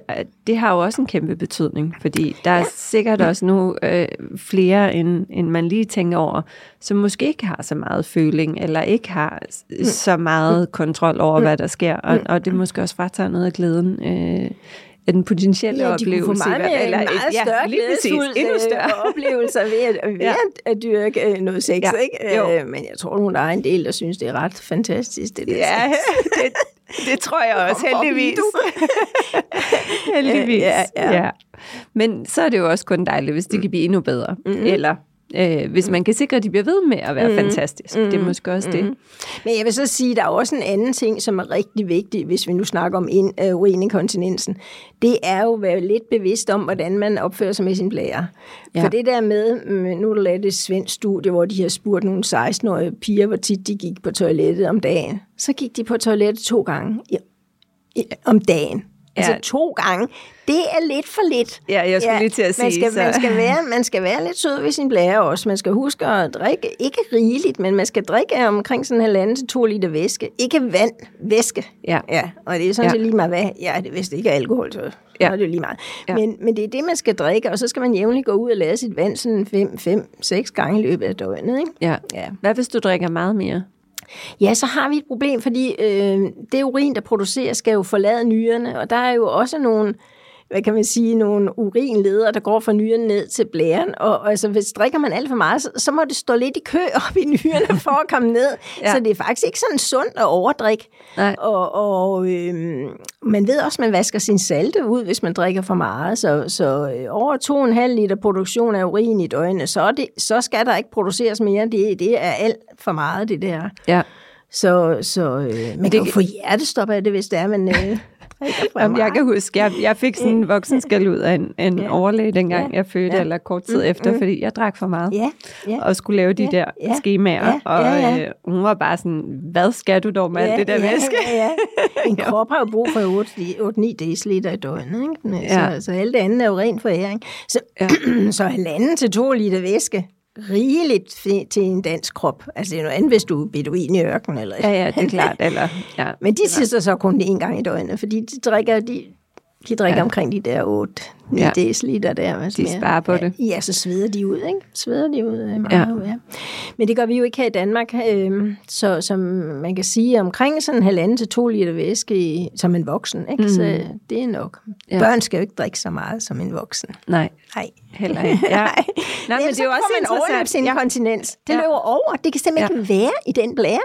det har jo også en kæmpe betydning, fordi der er ja. sikkert også nu øh, flere, end, end man lige tænker over, som måske ikke har så meget føling, eller ikke har mm. så meget mm. kontrol over, mm. hvad der sker, og, mm. og det måske også fratager noget af glæden øh, af den potentielle ja, de oplevelse. Kunne få meget, mere, eller, meget ja, større glædesfuld endnu større oplevelser ved at, [LAUGHS] ved ja. at, dyrke øh, noget sex. Ja. Ikke? Jo. Øh, men jeg tror, hun er en del, der synes, det er ret fantastisk. Det der ja, [LAUGHS] det, det tror jeg også, heldigvis. [LAUGHS] heldigvis, ja, ja. ja. Men så er det jo også kun dejligt, hvis det kan blive endnu bedre. Mm-hmm. Eller øh, hvis man kan sikre, at de bliver ved med at være mm. fantastisk. Mm. Det er måske også mm. det. Men jeg vil så sige, at der er også en anden ting, som er rigtig vigtig, hvis vi nu snakker om in, uh, urininkontinensen. Det er jo at være lidt bevidst om, hvordan man opfører sig med sin blære. Ja. For det der med, mm, nu er der lavet et svensk studie, hvor de har spurgt nogle 16-årige piger, hvor tit de gik på toilettet om dagen. Så gik de på toilettet to gange i, i, om dagen. Altså to gange. Det er lidt for lidt. Ja, jeg skulle ja, lige til at sige. Man skal, så. man, skal være, man skal være lidt sød ved sin blære også. Man skal huske at drikke, ikke rigeligt, men man skal drikke omkring sådan en halvanden til to liter væske. Ikke vand, væske. Ja. ja og det er sådan ja. set lige meget, hvad, ja, det, hvis det ikke er alkohol, så ja. er det jo lige meget. Ja. Men, men det er det, man skal drikke, og så skal man jævnligt gå ud og lade sit vand sådan 5-6 gange i løbet af døgnet. Ikke? Ja. ja. Hvad hvis du drikker meget mere? Ja, så har vi et problem, fordi øh, det urin, der produceres, skal jo forlade nyrerne, og der er jo også nogle hvad kan man sige, nogle urinledere, der går fra nyren ned til blæren. Og, og altså, hvis drikker man alt for meget, så, så må det stå lidt i kø [LAUGHS] op i nyrerne for at komme ned. ja. Så det er faktisk ikke sådan sundt at overdrikke. Nej. Og, og øh, man ved også, at man vasker sin salte ud, hvis man drikker for meget. Så, så øh, over 2,5 liter produktion af urin i døgnet, så, det, så skal der ikke produceres mere. Det, det er alt for meget, det der. Ja. Så, så øh, man det, kan jo få hjertestop af det, hvis det er, men... Øh, [LAUGHS] Jamen, jeg kan huske, jeg, jeg fik sådan en voksenskal ud af en, en ja. overlæge, dengang ja. jeg fødte, ja. eller kort tid mm, efter, mm. fordi jeg drak for meget. Ja. Ja. Og skulle lave de ja. der ja. skemaer. Ja. Og ja. Øh, hun var bare sådan, hvad skal du dog med ja. alt det der ja, væske? Ja, [LAUGHS] ja. En krop har jo brug for 8-9 dl i døgnet. Ikke? Så, ja. så alt det andet er jo ren foræring. Så, ja. [CLEARS THROAT] så halvanden til to liter væske, rigeligt til en dansk krop. Altså det er noget andet, hvis du er beduin i ørken. Eller, ja, ja, det er klart. Eller, ja, Men de sidder så kun en gang i døgnet, fordi de drikker, de, de drikker ja. omkring de der 8 9 ja. deciliter der. De sparer på det. Ja, så sveder de ud, ikke? Sveder de ud øh, meget, ja. ja. Men det gør vi jo ikke her i Danmark. Øh, så som man kan sige, omkring sådan en halvanden til to liter væske som en voksen, ikke? Mm. Så det er nok. Ja. Børn skal jo ikke drikke så meget som en voksen. Nej. Nej. Heller [LAUGHS] ikke. Ja. Nej. Nej, men det er jo også interessant. Man kontinens. Det ja. løber over. Det kan simpelthen ja. ikke være i den blære.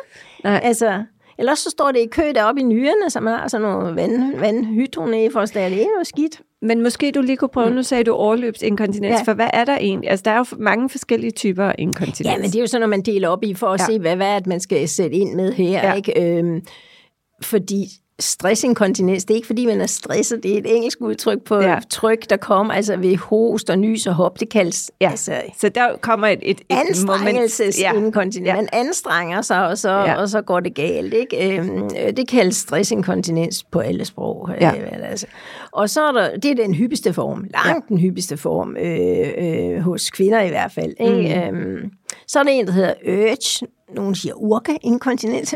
Nej. Altså, Ellers så står det i kø deroppe i nyrerne, så man har sådan nogle vand, vandhydronefors, det er noget skidt. Men måske du lige kunne prøve, mm. nu sagde du overløbsinkontinens, ja. for hvad er der egentlig? Altså, der er jo mange forskellige typer inkontinens. Ja, men det er jo sådan, når man deler op i, for at ja. se, hvad, hvad er det, man skal sætte ind med her, ja. ikke? Øhm, fordi stressinkontinens, det er ikke fordi, man er stresset, det er et engelsk udtryk på ja. tryk, der kommer altså ved host og nys og hop, det kaldes... Ja. Altså, så der kommer et, et, et anstrengelsesinkontinens. Ja. Man anstrenger sig, og så, ja. og så går det galt. Ikke? Øhm, det kaldes stressinkontinens på alle sprog. Ja. Øh, altså. Og så er der, det er den hyppigste form, langt ja. den hyppigste form, øh, øh, hos kvinder i hvert fald. Ikke? Mm. Øhm, så er der en, der hedder urge, nogen siger urka, inkontinens, [LAUGHS]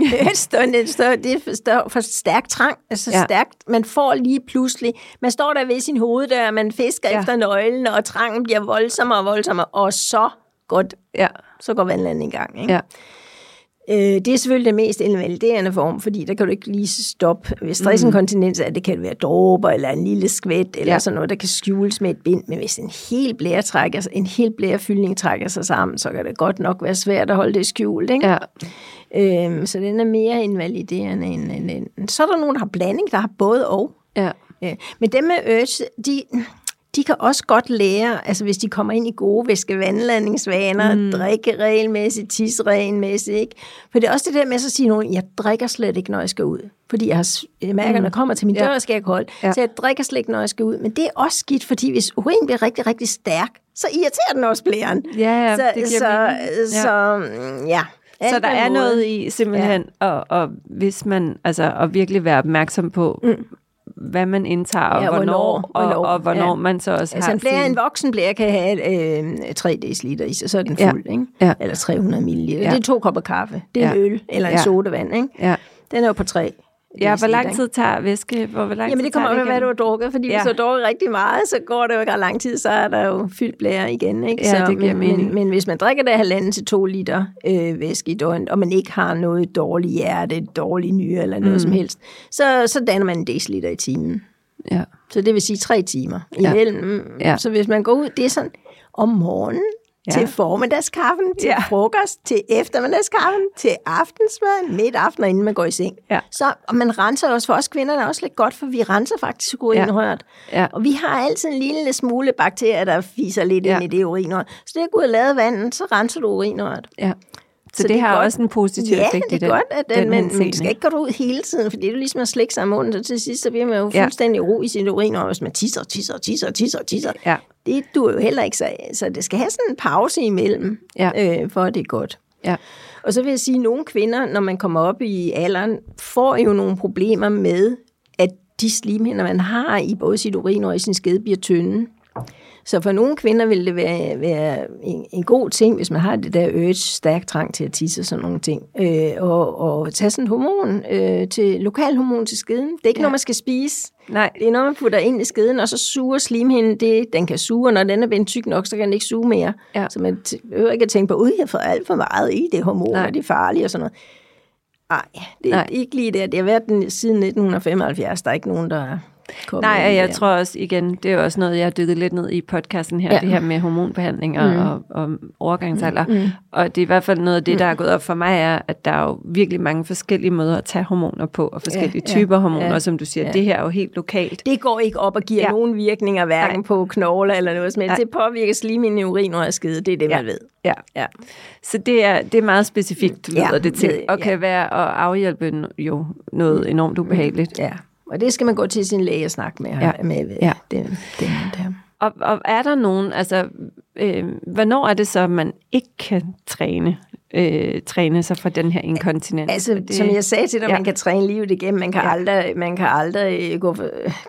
det, det er for stærk trang, altså ja. stærkt, man får lige pludselig, man står der ved sin hoveddør, man fisker ja. efter nøglen, og trangen bliver voldsommere og voldsommere, og så går, ja. så går vandlandet i gang. Ikke? Ja. Øh, det er selvfølgelig den mest invaliderende form, fordi der kan du ikke lige stoppe. Hvis stressinkontinens er, det kan være dråber, eller en lille skvæt, eller ja. sådan noget, der kan skjules med et bind. Men hvis en hel blære trækker, en hel blærefyldning trækker sig sammen, så kan det godt nok være svært at holde det skjult. Ikke? Ja. Øhm, så den er mere invaliderende end, end, end. Så er der nogen, der har blanding, der har både og. Ja. Ja. Men dem med urge, de, de kan også godt lære, altså hvis de kommer ind i gode væske-vandlandingsvaner, mm. drikke regelmæssigt, tisse regelmæssigt, ikke? For det er også det der med at sige nogen, jeg drikker slet ikke, når jeg skal ud. Fordi jeg, har, jeg mærker, mm. når jeg kommer til min dør, ja. skal jeg holde. Ja. Så jeg drikker slet ikke, når jeg skal ud. Men det er også skidt, fordi hvis urin bliver rigtig, rigtig stærk, så irriterer den også blæren. Ja, ja, så, det giver så, ja. så, ja. Så der er måde. noget i simpelthen, ja. og, og hvis man, altså, at virkelig være opmærksom på, mm hvad man indtager, og ja, hvornår, hvornår, og, hvornår, og hvornår ja. man så også altså, har blære, sin... En voksen blære kan have øh, 3 dl i sig, så er den fuld, ja. ikke? Ja. eller 300 ml. Ja. Det er to kopper kaffe, det er ja. en øl, eller en ja. sodavand. Ikke? Ja. Den er jo på 3. Ja, hvor lang tid tager væske? Hvor, hvor lang Jamen det kommer af, hvad du har drukket, fordi ja. hvis du har drukket rigtig meget, så går det jo ikke lang tid, så er der jo fyldt blære igen. Ikke? Ja, så, det giver men, men, men hvis man drikker det halvanden til to liter øh, væske i døgnet, og man ikke har noget dårligt hjerte, dårlig nyre eller noget mm. som helst, så, så danner man en deciliter i timen. Ja. Så det vil sige tre timer imellem. Ja. Ja. Så hvis man går ud, det er sådan om morgenen, ja. til formiddagskaffen, til ja. frokost, til eftermiddagskaffen, til aftensmad, midt aften og inden man går i seng. Ja. Så og man renser også for os kvinder, der er også lidt godt, for vi renser faktisk urinrøret. Ja. Ja. Og vi har altid en lille smule bakterier, der fiser lidt ja. ind i det urinrør. Så det er gå ud og lade vandet, så renser du urinrøret. Ja. Så, så det, det har godt. også en positiv ja, effekt i det. Ja, det er godt, at den, men man skal ikke gå ud hele tiden, fordi det er ligesom at slikke sig om munden, så til sidst så bliver man jo ja. fuldstændig ro i sin urin, og hvis man tisser, tisser, tisser, tisser, tisser. Ja. Det du jo heller ikke, så, så det skal have sådan en pause imellem, ja. øh, for at det er godt. Ja. Og så vil jeg sige, at nogle kvinder, når man kommer op i alderen, får jo nogle problemer med, at de slimhinder, man har i både sit urin og i sin skede, bliver tynde. Så for nogle kvinder vil det være, være en, en god ting, hvis man har det der urge, stærk trang til at tisse og sådan nogle ting, øh, og, og tage sådan en hormon øh, til, lokal hormon til skeden. Det er ikke ja. noget, man skal spise. Nej. Det er noget, man putter ind i skeden, og så suger slimhinden det, den kan suge, og når den er blevet tyk nok, så kan den ikke suge mere. Ja. Så man behøver ikke at tænke på, at jeg får alt for meget i det hormon, Nej. og det er farligt og sådan noget. Ej, det er Nej. ikke lige det. Det har været den siden 1975. Der er ikke nogen, der Nej, og jeg tror også, igen, det er også noget, jeg har dykket lidt ned i podcasten her, ja. det her med hormonbehandling og, mm. og, og overgangsalder. Mm. mm. Og det er i hvert fald noget af det, der er gået op for mig, er, at der er jo virkelig mange forskellige måder at tage hormoner på, og forskellige ja, typer ja, hormoner, ja, som du siger, ja. det her er jo helt lokalt. Det går ikke op og giver ja. nogen virkninger, hverken Nej. på knogler eller noget som helst. Det påvirker slimhinden i urin og skide, det er det, ja. man ved. Ja. ja. Så det er, det er meget specifikt, lyder ja, det til, og kan være at afhjælpe jo noget enormt ubehageligt. Ja. Og det skal man gå til sin læge og snakke med. Ja. med ja. Den, den, der. Og, og er der nogen, altså, øh, hvornår er det så, at man ikke kan træne? øh, træne sig for den her inkontinens. Altså, det, som jeg sagde til dig, ja. man kan træne livet igennem. Man kan ja. aldrig, man kan aldrig gå,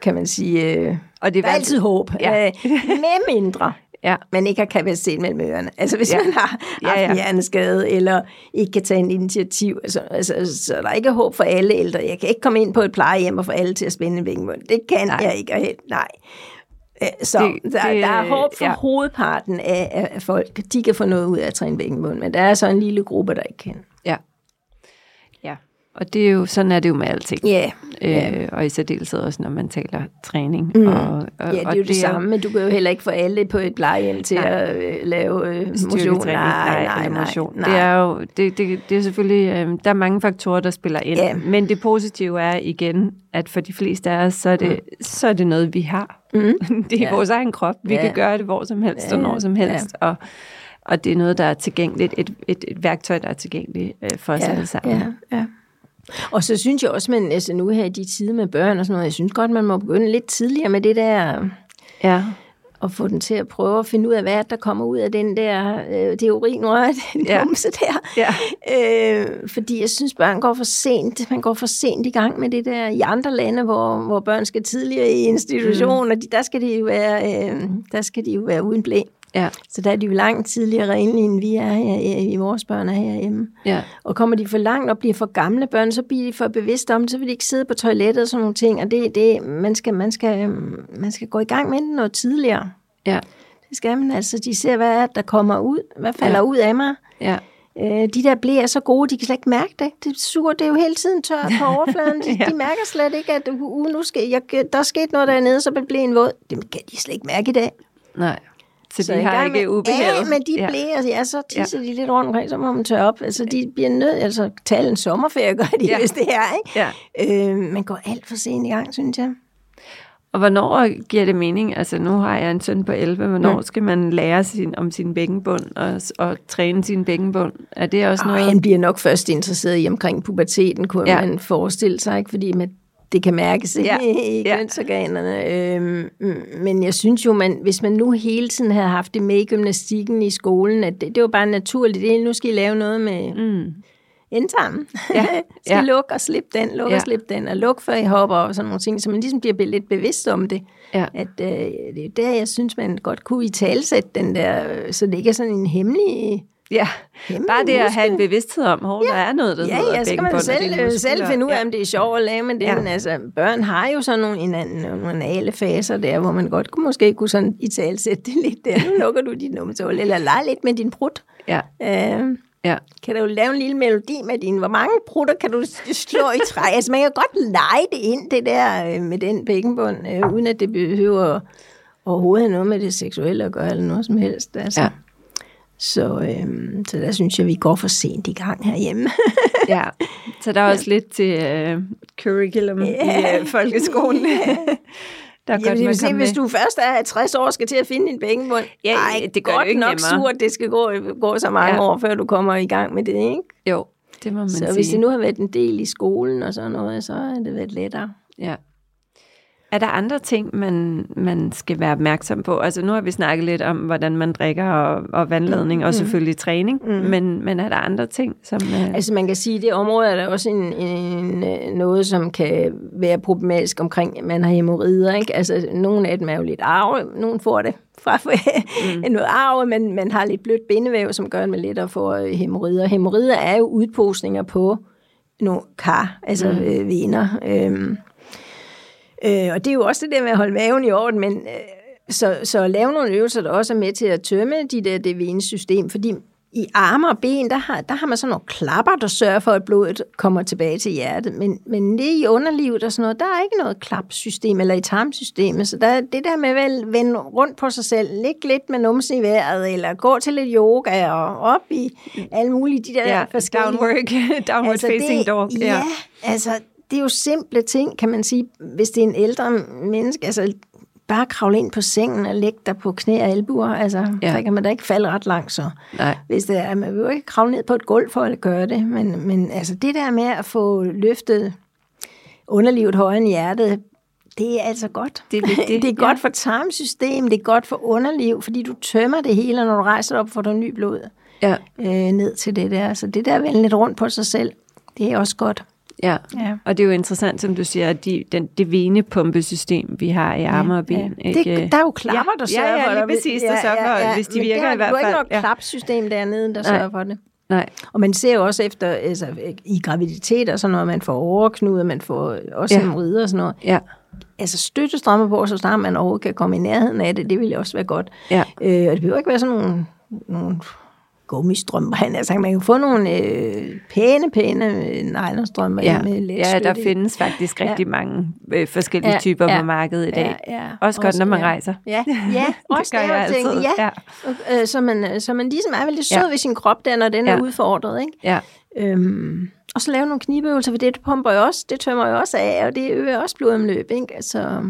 kan man sige, øh, og det er altid håb. Ja. Øh, med mindre, [LAUGHS] ja. man ikke har kapacitet mellem ørerne. Altså hvis ja. man har haft ja, ja. en hjerneskade, eller ikke kan tage en initiativ, altså, altså, så der er ikke håb for alle ældre. Jeg kan ikke komme ind på et plejehjem og få alle til at spænde en vingemund. Det kan nej. jeg ikke. Helt, nej. Så det, der, det, der er håb for ja. hovedparten af, af folk. De kan få noget ud af at træne vingemund, men der er så en lille gruppe, der ikke kan. Og det er jo, sådan er det jo med alting. Ja. Yeah. Øh, og i særdeleshed også, når man taler træning. Mm. Og, og, ja, det er jo det, det samme, men du kan jo heller ikke få alle på et plejehjem til nej. at øh, lave øh, motion. Nej, nej, nej, nej, motion. Nej. Det er jo, det, det, det er selvfølgelig, øh, der er mange faktorer, der spiller ind. Yeah. Men det positive er igen, at for de fleste af os, så er det, mm. så er det noget, vi har. Mm. [LAUGHS] det er ja. vores egen krop. Vi ja. kan gøre det hvor som helst ja. og når som helst. Ja. Og, og det er noget, der er tilgængeligt, et, et, et værktøj, der er tilgængeligt øh, for os ja. alle sammen. Ja. Ja. Og så synes jeg også, man altså nu her i de tider med børn og sådan noget, jeg synes godt, man må begynde lidt tidligere med det der... Ja og få den til at prøve at finde ud af, hvad der kommer ud af den der, øh, det urinrør, den ja. numse der. Ja. Øh, fordi jeg synes, børn går for sent. Man går for sent i gang med det der i andre lande, hvor, hvor børn skal tidligere i institution, mm. og de, der, skal de jo være, øh, der skal de jo være uden blæ. Ja. Så der er de jo langt tidligere renlige, end vi er her, i vores børn er herhjemme. Ja. Og kommer de for langt og bliver for gamle børn, så bliver de for bevidste om det, så vil de ikke sidde på toilettet og sådan nogle ting. Og det, det, man, skal, man, skal, man skal gå i gang med det noget tidligere. Ja. Det skal man altså. De ser, hvad er, der kommer ud. Hvad falder ja. ud af mig. Ja. Øh, de der blæ er så gode, de kan slet ikke mærke det. Det suger, det er jo hele tiden tørt på [LAUGHS] overfladen. De, ja. de mærker slet ikke, at uh, nu skal, jeg, der er sket noget dernede, så bliver en våd. Det kan de slet ikke mærke i dag. Nej. Så, så de har ikke ubehaget? Ja, men de ja. blæer, ja, så tisser ja. de lidt rundt omkring, så må man tørre op. Altså, de bliver nødt, altså, tale en sommerferie gør de, ja. hvis det er, ikke? Ja. Øh, man går alt for sent i gang, synes jeg. Og hvornår giver det mening? Altså, nu har jeg en søn på 11. Hvornår ja. skal man lære sin, om sin bækkenbund og, og træne sin bækkenbund? Er det også noget? han bliver nok først interesseret i omkring puberteten, kunne ja. man forestille sig, ikke? Fordi med det kan mærkes ja. [LAUGHS] i ja. kønsorganerne. Øhm, men jeg synes jo, man, hvis man nu hele tiden havde haft det med i gymnastikken i skolen, at det, det var bare naturligt, det, nu skal I lave noget med mm. endtarmen. [LAUGHS] Ja. skal ja. lukke og slippe den, lukke ja. og slippe den, og lukke før I hopper og sådan nogle ting, så man ligesom bliver lidt bevidst om det. Ja. At øh, det er der, jeg synes, man godt kunne i talsætte den der, så det ikke er sådan en hemmelig Ja, Jamen, bare det at have en bevidsthed om, at ja. der er noget, der ja, hedder ja, så kan man selv, selv finde ud af, ja. om det er sjovt at lave, men det, ja. altså, børn har jo sådan nogle, en anden, nogle anale faser der, hvor man godt kunne, måske kunne sådan i tale sætte det lidt der. Nu lukker du dit numsehul, eller lege lidt med din brud. Ja. Øh, Ja. Kan du lave en lille melodi med din? Hvor mange prutter kan du slå i træ? Altså, man kan godt lege det ind, det der øh, med den bækkenbund, øh, uden at det behøver overhovedet noget med det seksuelle at gøre, eller noget som helst. Altså. Ja. Så, øhm, så der synes jeg, vi går for sent i gang herhjemme. [LAUGHS] ja, så der er også ja. lidt til uh, curriculum ja. i uh, folkeskolen. [LAUGHS] Der er Jamen, godt, se, hvis du først er 60 år skal til at finde en pengebund, ja, ej, det gør godt det ikke nok nemmere. surt, det skal gå, gå så mange ja. år, før du kommer i gang med det, ikke? Jo, det må man så sige. Så hvis det nu har været en del i skolen og sådan noget, så har det været lettere. Ja. Er der andre ting, man, man skal være opmærksom på? Altså nu har vi snakket lidt om, hvordan man drikker og, og vandladning, mm. og selvfølgelig træning, mm. men, men er der andre ting, som... Uh... Altså man kan sige, at det område er der også en, en, noget, som kan være problematisk omkring, at man har hemorrider. Ikke? Altså nogle af dem er jo lidt arve, nogle får det fra mm. [LAUGHS] noget arve, men man har lidt blødt bindevæv, som gør, at man lettere får hemorrider. Hemorrider er jo udposninger på nogle kar, altså mm. øh, vener. Øh, Øh, og det er jo også det der med at holde maven i orden, men øh, så, så lave nogle øvelser, der også er med til at tømme de der, det venesystem, fordi i arme og ben, der har, der har man sådan nogle klapper, der sørger for, at blodet kommer tilbage til hjertet. Men, men det i underlivet og sådan noget, der er ikke noget klapsystem eller i tarmsystemet. Så der, det der med at vende rundt på sig selv, ligge lidt med numsen i vejret, eller gå til lidt yoga og op i alle mulige de der ja, forskellige... Downward, [LAUGHS] downward altså facing det, dog. Ja, ja, altså det er jo simple ting, kan man sige, hvis det er en ældre menneske. Altså, bare kravle ind på sengen og lægge dig på knæ og albuer. Altså, ja. så kan man da ikke falde ret langt så. Nej. Hvis det er, man vil jo ikke kravle ned på et gulv for at gøre det, men, men altså, det der med at få løftet underlivet højere end hjertet, det er altså godt. Det er, [LAUGHS] det er godt ja. for tarmsystem, det er godt for underliv, fordi du tømmer det hele, når du rejser op, får du ny blod ja. øh, ned til det der. Så det der vende lidt rundt på sig selv, det er også godt. Ja. ja, og det er jo interessant, som du siger, at de, den, det venepumpesystem, vi har i arme og ben. Ja. Ikke? Det, der er jo klapper, der sørger ja, ja, for det. Ja, lige præcis, der sørger for, ja, ja, hvis de virker der, i hvert fald. Du har ikke noget ja. klapsystem dernede, der Nej. sørger for det. Nej. Og man ser jo også efter, altså i graviditet og sådan noget, man får overknude, man får også ja. hemorrider og sådan noget. Ja. Altså støttestrømmer på, så snart man overhovedet kan komme i nærheden af det, det ville også være godt. Ja. Øh, og det behøver ikke være sådan nogle, nogle gummistrømper. Han, altså, man kan få nogle øh, pæne, pæne øh, nylonstrømper ja. med let Ja, der findes faktisk rigtig ja. mange øh, forskellige ja, typer ja, på markedet i dag. Ja, ja. Også godt, også, når man ja. rejser. Ja, [LAUGHS] ja også det gør jeg altid. Ja. ja. Øh, så, man, så man ligesom er veldig sød ja. ved sin krop der, når den ja. er udfordret. Ikke? Ja. Øhm, og så lave nogle knibeøvelser, for det pumper jo også, det tømmer jo også af, og det øger også blodomløb. Ikke? Altså,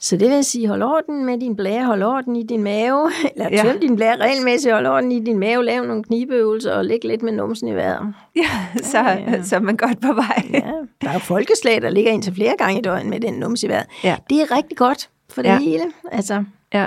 så det vil sige, hold orden med din blære, hold orden i din mave, [LAUGHS] eller ja. tøm din blære regelmæssigt, hold orden i din mave, lav nogle knibeøvelser og læg lidt med numsen i vejret. Ja, så, ja, ja. så er man godt på vej. Ja. Der er jo folkeslag, der ligger indtil flere gange i døgnet med den numse i vejret. Ja. Det er rigtig godt for det ja. hele. Altså, ja.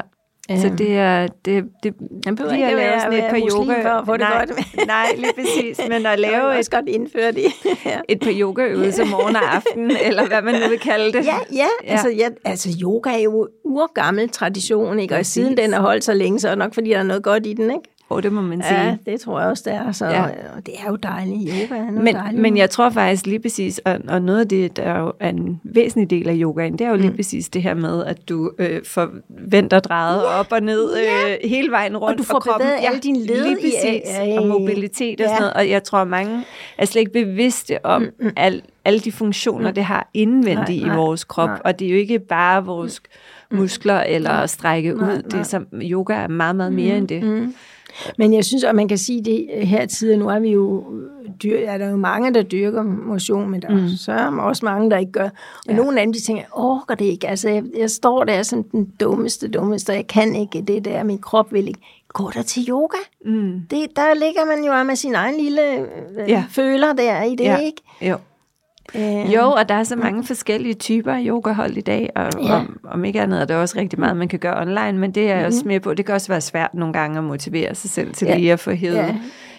Så det er... Det, det, Man behøver ikke at lave sådan et par yoga... For at få det nej, godt. [LAUGHS] nej, lige præcis. Men at [LAUGHS] lave et, godt indføre det. [LAUGHS] ja. et par yogaøvelser morgen og aften, eller hvad man nu vil kalde det. Ja, ja. ja. Altså, ja, altså yoga er jo urgammel tradition, ikke? og præcis. siden den har holdt så længe, så er det nok, fordi der er noget godt i den, ikke? Oh, det må man sige. Ja, det tror jeg også, det er. Så, ja. Det er jo dejligt. Yoga er men, dejligt. Men jeg tror faktisk lige præcis, og, og noget af det, der er jo en væsentlig del af yogaen, det er jo lige mm. præcis det her med, at du øh, forventer drejet ja. op og ned øh, hele vejen rundt. Og du får kroppen. bevæget alle dine led. Lige præcis. I, og mobilitet og ja. sådan noget. Og jeg tror, mange er slet ikke bevidste om mm, mm. Al, alle de funktioner, mm. det har indvendigt nej, nej, i vores krop. Nej. Og det er jo ikke bare vores mm. muskler eller at strække nej, ud. Nej. Det er som, yoga er meget, meget mere mm. end det. Mm. Men jeg synes, at man kan sige det her tid, nu er vi jo, dyr, er der jo mange, der dyrker motion, men der mm. så er også mange, der ikke gør. Og ja. nogle af dem, de tænker, orker det ikke. Altså, jeg, jeg står der som den dummeste, dummeste, og jeg kan ikke det der, min krop vil ikke. Gå der til yoga. Mm. Det, der ligger man jo med sin egen lille øh, ja. føler der i det, ja. ikke? Jo. Øh, jo, og der er så mange forskellige typer yogahold i dag, og ja. om, om ikke andet er der også rigtig meget, man kan gøre online, men det er jeg mm. også med på. Det kan også være svært nogle gange at motivere sig selv til ja. lige at få hævet, ja.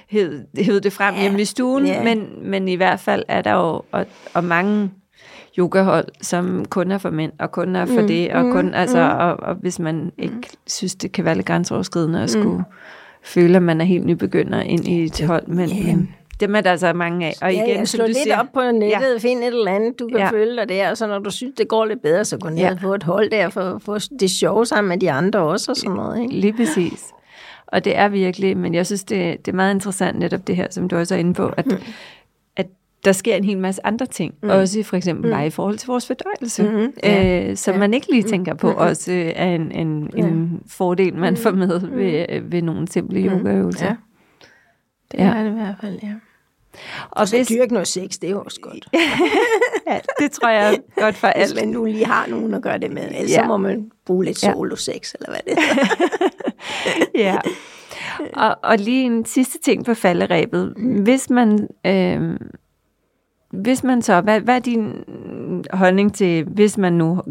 hævet, hævet det frem ja. hjemme i stuen, ja. men, men i hvert fald er der jo og, og mange yogahold, som kun er for mænd, og kun er for mm. det, og kun, mm. altså, mm. og, og hvis man ikke mm. synes, det kan være lidt grænseoverskridende at skulle mm. føle, at man er helt nybegynder ind i et hold, men, yeah. men dem er der så mange af. Og igen, ja, slå lidt siger, op på nettet, ja. find et eller andet, du kan ja. følge dig der, og så når du synes, det går lidt bedre, så gå ned ja. få et hold der, for, for det sjove sammen med de andre også, og sådan noget. Ikke? Lige præcis. Og det er virkelig, men jeg synes, det, det er meget interessant netop det her, som du også er inde på, at, mm. at der sker en hel masse andre ting, mm. også for eksempel mm. bare i forhold til vores fordøjelse, mm-hmm. ja. øh, som ja. man ikke lige tænker på, mm-hmm. også er en, en, ja. en fordel, man får med mm. ved, ved nogle simple mm. yogaøvelser. Ja. Det ja. er det i hvert fald, ja. Og så hvis... dyrke noget sex, det er også godt. [LAUGHS] ja, det tror jeg er godt for alt. Hvis man nu lige har nogen at gøre det med, ellers ja. så må man bruge lidt solo-sex, eller hvad det er. [LAUGHS] ja. Og, og lige en sidste ting på falderæbet. Hvis man, øh, hvis man så, hvad, hvad er din holdning til, hvis man nu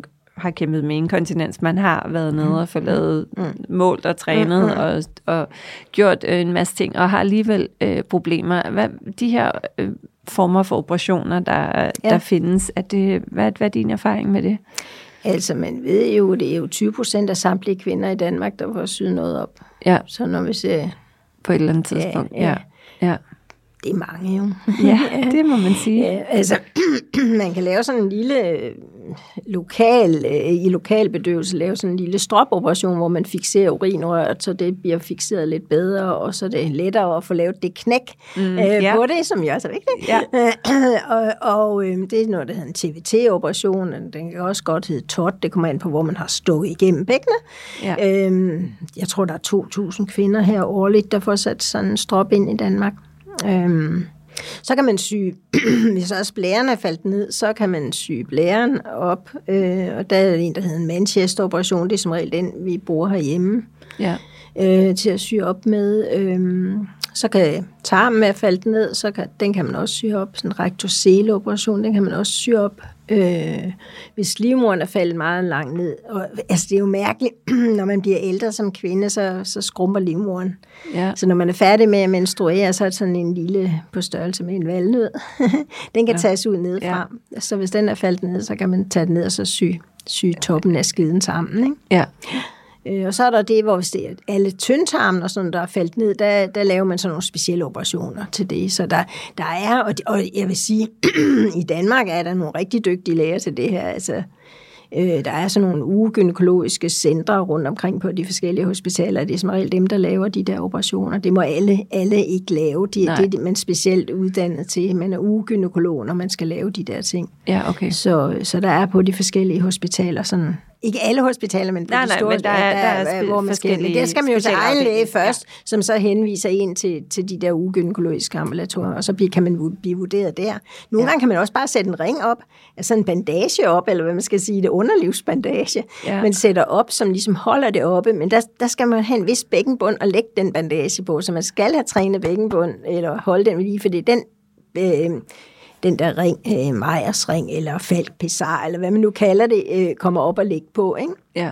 har kæmpet med inkontinens, man har været nede og fået lavet mm. målt og trænet mm. og, og gjort øh, en masse ting, og har alligevel øh, problemer. Hvad, de her øh, former for operationer, der, ja. der findes, er det, hvad, hvad er din erfaring med det? Altså, man ved jo, det er jo 20 procent af samtlige kvinder i Danmark, der får syet noget op. Ja. Så når vi ser... På et eller andet tidspunkt, ja. ja. ja. Det er mange jo. [LAUGHS] Ja, det må man sige. Ja, altså, [CLEARS THROAT] man kan lave sådan en lille øh, lokal, øh, i lokalbedøvelse, lave sådan en lille stropoperation, hvor man fikserer urinrøret, så det bliver fixeret lidt bedre, og så er det lettere at få lavet det knæk mm, øh, ja. på det, som jo er så vigtigt. Ja. [CLEARS THROAT] og og øh, det er noget, der hedder en TVT-operation, den kan også godt hedde TOT, det kommer an på, hvor man har stukket igennem bækkene. Ja. Øh, jeg tror, der er 2.000 kvinder her årligt, der får sat sådan en strop ind i Danmark. Øhm, så kan man sy, [CLEARS THROAT] hvis også blæren er faldt ned, så kan man sy blæren op, øh, og der er en, der hedder en Manchester-operation, det er som regel den, vi bruger herhjemme, ja. øh, til at sy op med. Øh, så kan tarmen være faldt ned, så kan, den kan man også sy op. Sådan en rektosele-operation, den kan man også sy op. Øh, hvis livmoderen er faldet meget langt ned. Og, altså, det er jo mærkeligt, [CLEARS THROAT] når man bliver ældre som kvinde, så, så skrumper livmoderen. Ja. Så når man er færdig med at menstruere, så er det sådan en lille på størrelse med en valnød. [LAUGHS] den kan ja. tages ud nedefra. Ja. Så hvis den er faldet ned, så kan man tage den ned og så sy, sy toppen af skiden sammen. Ikke? Ja. Øh, og så er der det, hvor hvis det er alle tyndtarmen og sådan, der er faldt ned, der, der laver man sådan nogle specielle operationer til det. Så der, der er, og, og jeg vil sige, [CLEARS THROAT] i Danmark er der nogle rigtig dygtige læger til det her. Altså, øh, der er sådan nogle ugynækologiske centre rundt omkring på de forskellige hospitaler. Det er som regel dem, der laver de der operationer. Det må alle, alle ikke lave. De, det er man specielt uddannet til. Man er ugynækolog, når man skal lave de der ting. Ja, okay. Så, så der er på de forskellige hospitaler sådan ikke alle hospitaler, men på nej, de store, nej, men der, der, der, der er hvor man skal, der skal man jo til egen læge først, ja. som så henviser en til, til de der ugynækologiske ambulatorier, og så kan man blive vurderet der. Nogle ja. gange kan man også bare sætte en ring op, altså en bandage op, eller hvad man skal sige, det underlivsbandage, ja. man sætter op, som ligesom holder det oppe, men der, der skal man have en vis bækkenbund og lægge den bandage på, så man skal have trænet bækkenbund, eller holde den lige, fordi den øh, den der ring, øh, Meyers ring, eller Falk Pizar, eller hvad man nu kalder det, øh, kommer op og ligge på, ikke? Ja.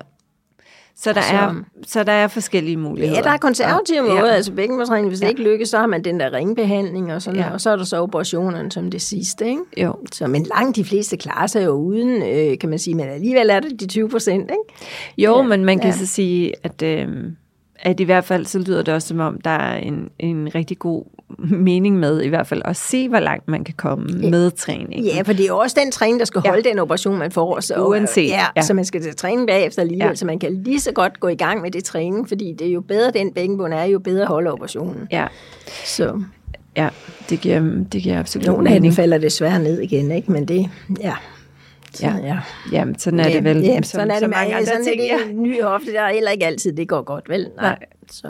Så der, så, er, så der er forskellige muligheder. Ja, der er konservative ja. måder. Altså bækkenbundsringen, hvis ja. det ikke lykkes, så har man den der ringbehandling, og, sådan, ja. og så er der så operationen som det sidste. Ikke? Jo. Så, men langt de fleste klarer sig jo uden, øh, kan man sige, men alligevel er det de 20 procent. Ikke? Jo, ja. men man kan ja. så sige, at... Øh, at i hvert fald så lyder det også som om, der er en, en rigtig god mening med i hvert fald at se, hvor langt man kan komme ja. med træning. Ja, for det er også den træning, der skal holde ja. den operation, man får. Så, Uanset. Ja, ja, så man skal til træning bagefter alligevel, ja. så man kan lige så godt gå i gang med det træning, fordi det er jo bedre, den bækkenbund er, jo bedre holde operationen. Ja. Så. Ja, det giver, det giver absolut Nogle af dem falder desværre ned igen, ikke? men det, ja, så, ja. ja. Jamen, sådan er det, det vel. Ja, sådan som, er det med mange andre sådan ting. Er det ja. ny hofte, der er heller ikke altid, det går godt, vel? Nej. Nej. Så.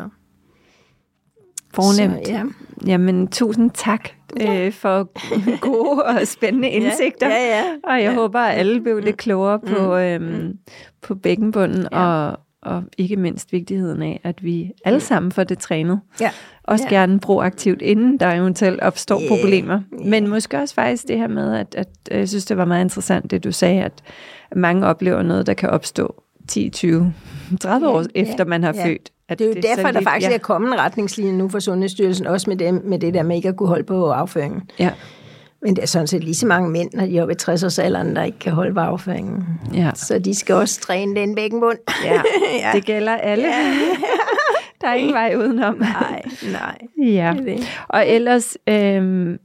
Fornemt. Så, ja. Jamen, tusind tak ja. øh, for [LAUGHS] gode og spændende indsigter. Ja, ja, ja. Og jeg ja. håber, at alle blev lidt klogere mm. på, øhm, mm. på bækkenbunden ja. og, og ikke mindst vigtigheden af, at vi alle sammen får det trænet. Ja. Også ja. gerne proaktivt, inden der eventuelt opstår yeah. problemer. Men måske også faktisk det her med, at, at jeg synes, det var meget interessant, det du sagde, at mange oplever noget, der kan opstå 10, 20, 30 ja, år efter man har ja. født. At det er jo det derfor, der faktisk ja. er kommet en retningslinje nu for Sundhedsstyrelsen, også med, dem, med det der med ikke at kunne holde på afføringen. Ja. Men det er sådan set lige så mange mænd, når de er oppe i 60-årsalderen, der ikke kan holde på afføringen. Ja. Så de skal også træne den bækkenbund. Ja, [LAUGHS] ja. det gælder alle. Ja. [LAUGHS] der er ingen vej udenom. [LAUGHS] Nej, nej. ja. Og ellers, øhm,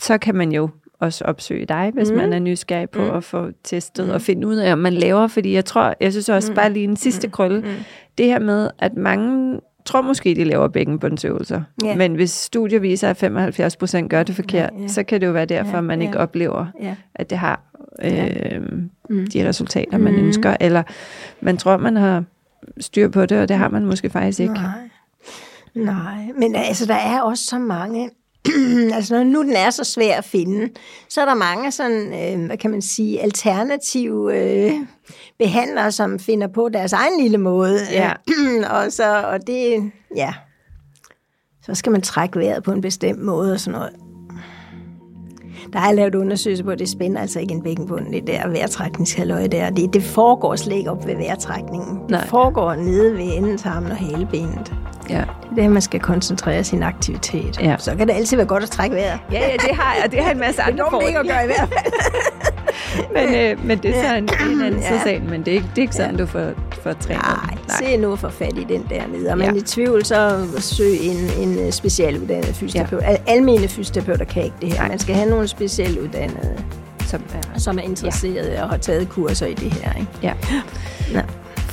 så kan man jo også opsøge dig, hvis mm. man er nysgerrig på mm. at få testet mm. og finde ud af, om man laver. Fordi jeg tror, jeg synes også mm. bare lige en sidste mm. krølle, mm. Det her med, at mange tror måske, de laver bækkenbundsøvelser. Ja. Men hvis studier viser, at 75 procent gør det forkert, ja, ja. så kan det jo være derfor, ja, man ikke ja. oplever, ja. at det har øh, mm. de resultater, man mm. ønsker. Eller man tror, man har styr på det, og det har man måske faktisk ikke. Nej. Nej, men altså, der er også så mange [CLEARS THROAT] altså når nu den er så svær at finde, så er der mange sådan, øh, hvad kan man sige, alternative øh, behandlere, som finder på deres egen lille måde. Ja. [CLEARS THROAT] og, så, og det, ja, så skal man trække vejret på en bestemt måde og sådan noget. Der har jeg lavet undersøgelser på, at det spænder altså ikke en bækkenbund, det der vejrtrækningshaløje der. Det, det foregår slet ikke op ved vejrtrækningen. Det Nej. foregår nede ved endetarmen og halebenet. Ja. Det er det, man skal koncentrere sin aktivitet. Ja. Så kan det altid være godt at trække vejret. Ja, ja, det har jeg. Det har en masse andre fordele. Det er ikke at gøre i hvert fald. [LAUGHS] men, øh, men det er så en, en anden ja. sag, men det er ikke, det er ikke sådan, ja. du får, får trænet. Nej, Nej, se nu at få fat i den der nede. Og man ja. i tvivl, så søg en, en specialuddannet fysioterapeut. Ja. Almene fysioterapeuter kan ikke det her. Nej. Man skal have nogle specialuddannede, som er, som er interesserede ja. og har taget kurser i det her. Ikke? Ja. ja.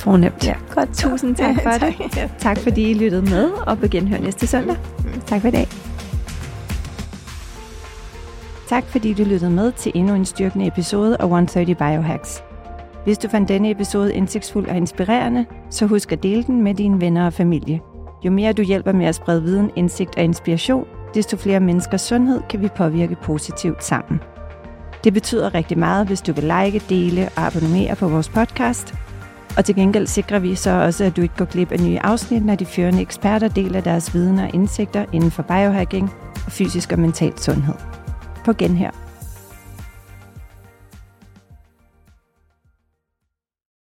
Fornemt. Ja. Godt, tusind tak for [LAUGHS] tak. det. Ja. Tak fordi I lyttede med, og på genhør næste søndag. Mm. Tak for i dag. Tak fordi du lyttede med til endnu en styrkende episode af 130 Biohacks. Hvis du fandt denne episode indsigtsfuld og inspirerende, så husk at dele den med dine venner og familie. Jo mere du hjælper med at sprede viden, indsigt og inspiration, desto flere menneskers sundhed kan vi påvirke positivt sammen. Det betyder rigtig meget, hvis du vil like, dele og abonnere på vores podcast – og til gengæld sikrer vi så også, at du ikke går glip af nye afsnit, når de førende eksperter deler deres viden og indsigter inden for biohacking og fysisk og mental sundhed. På genhør.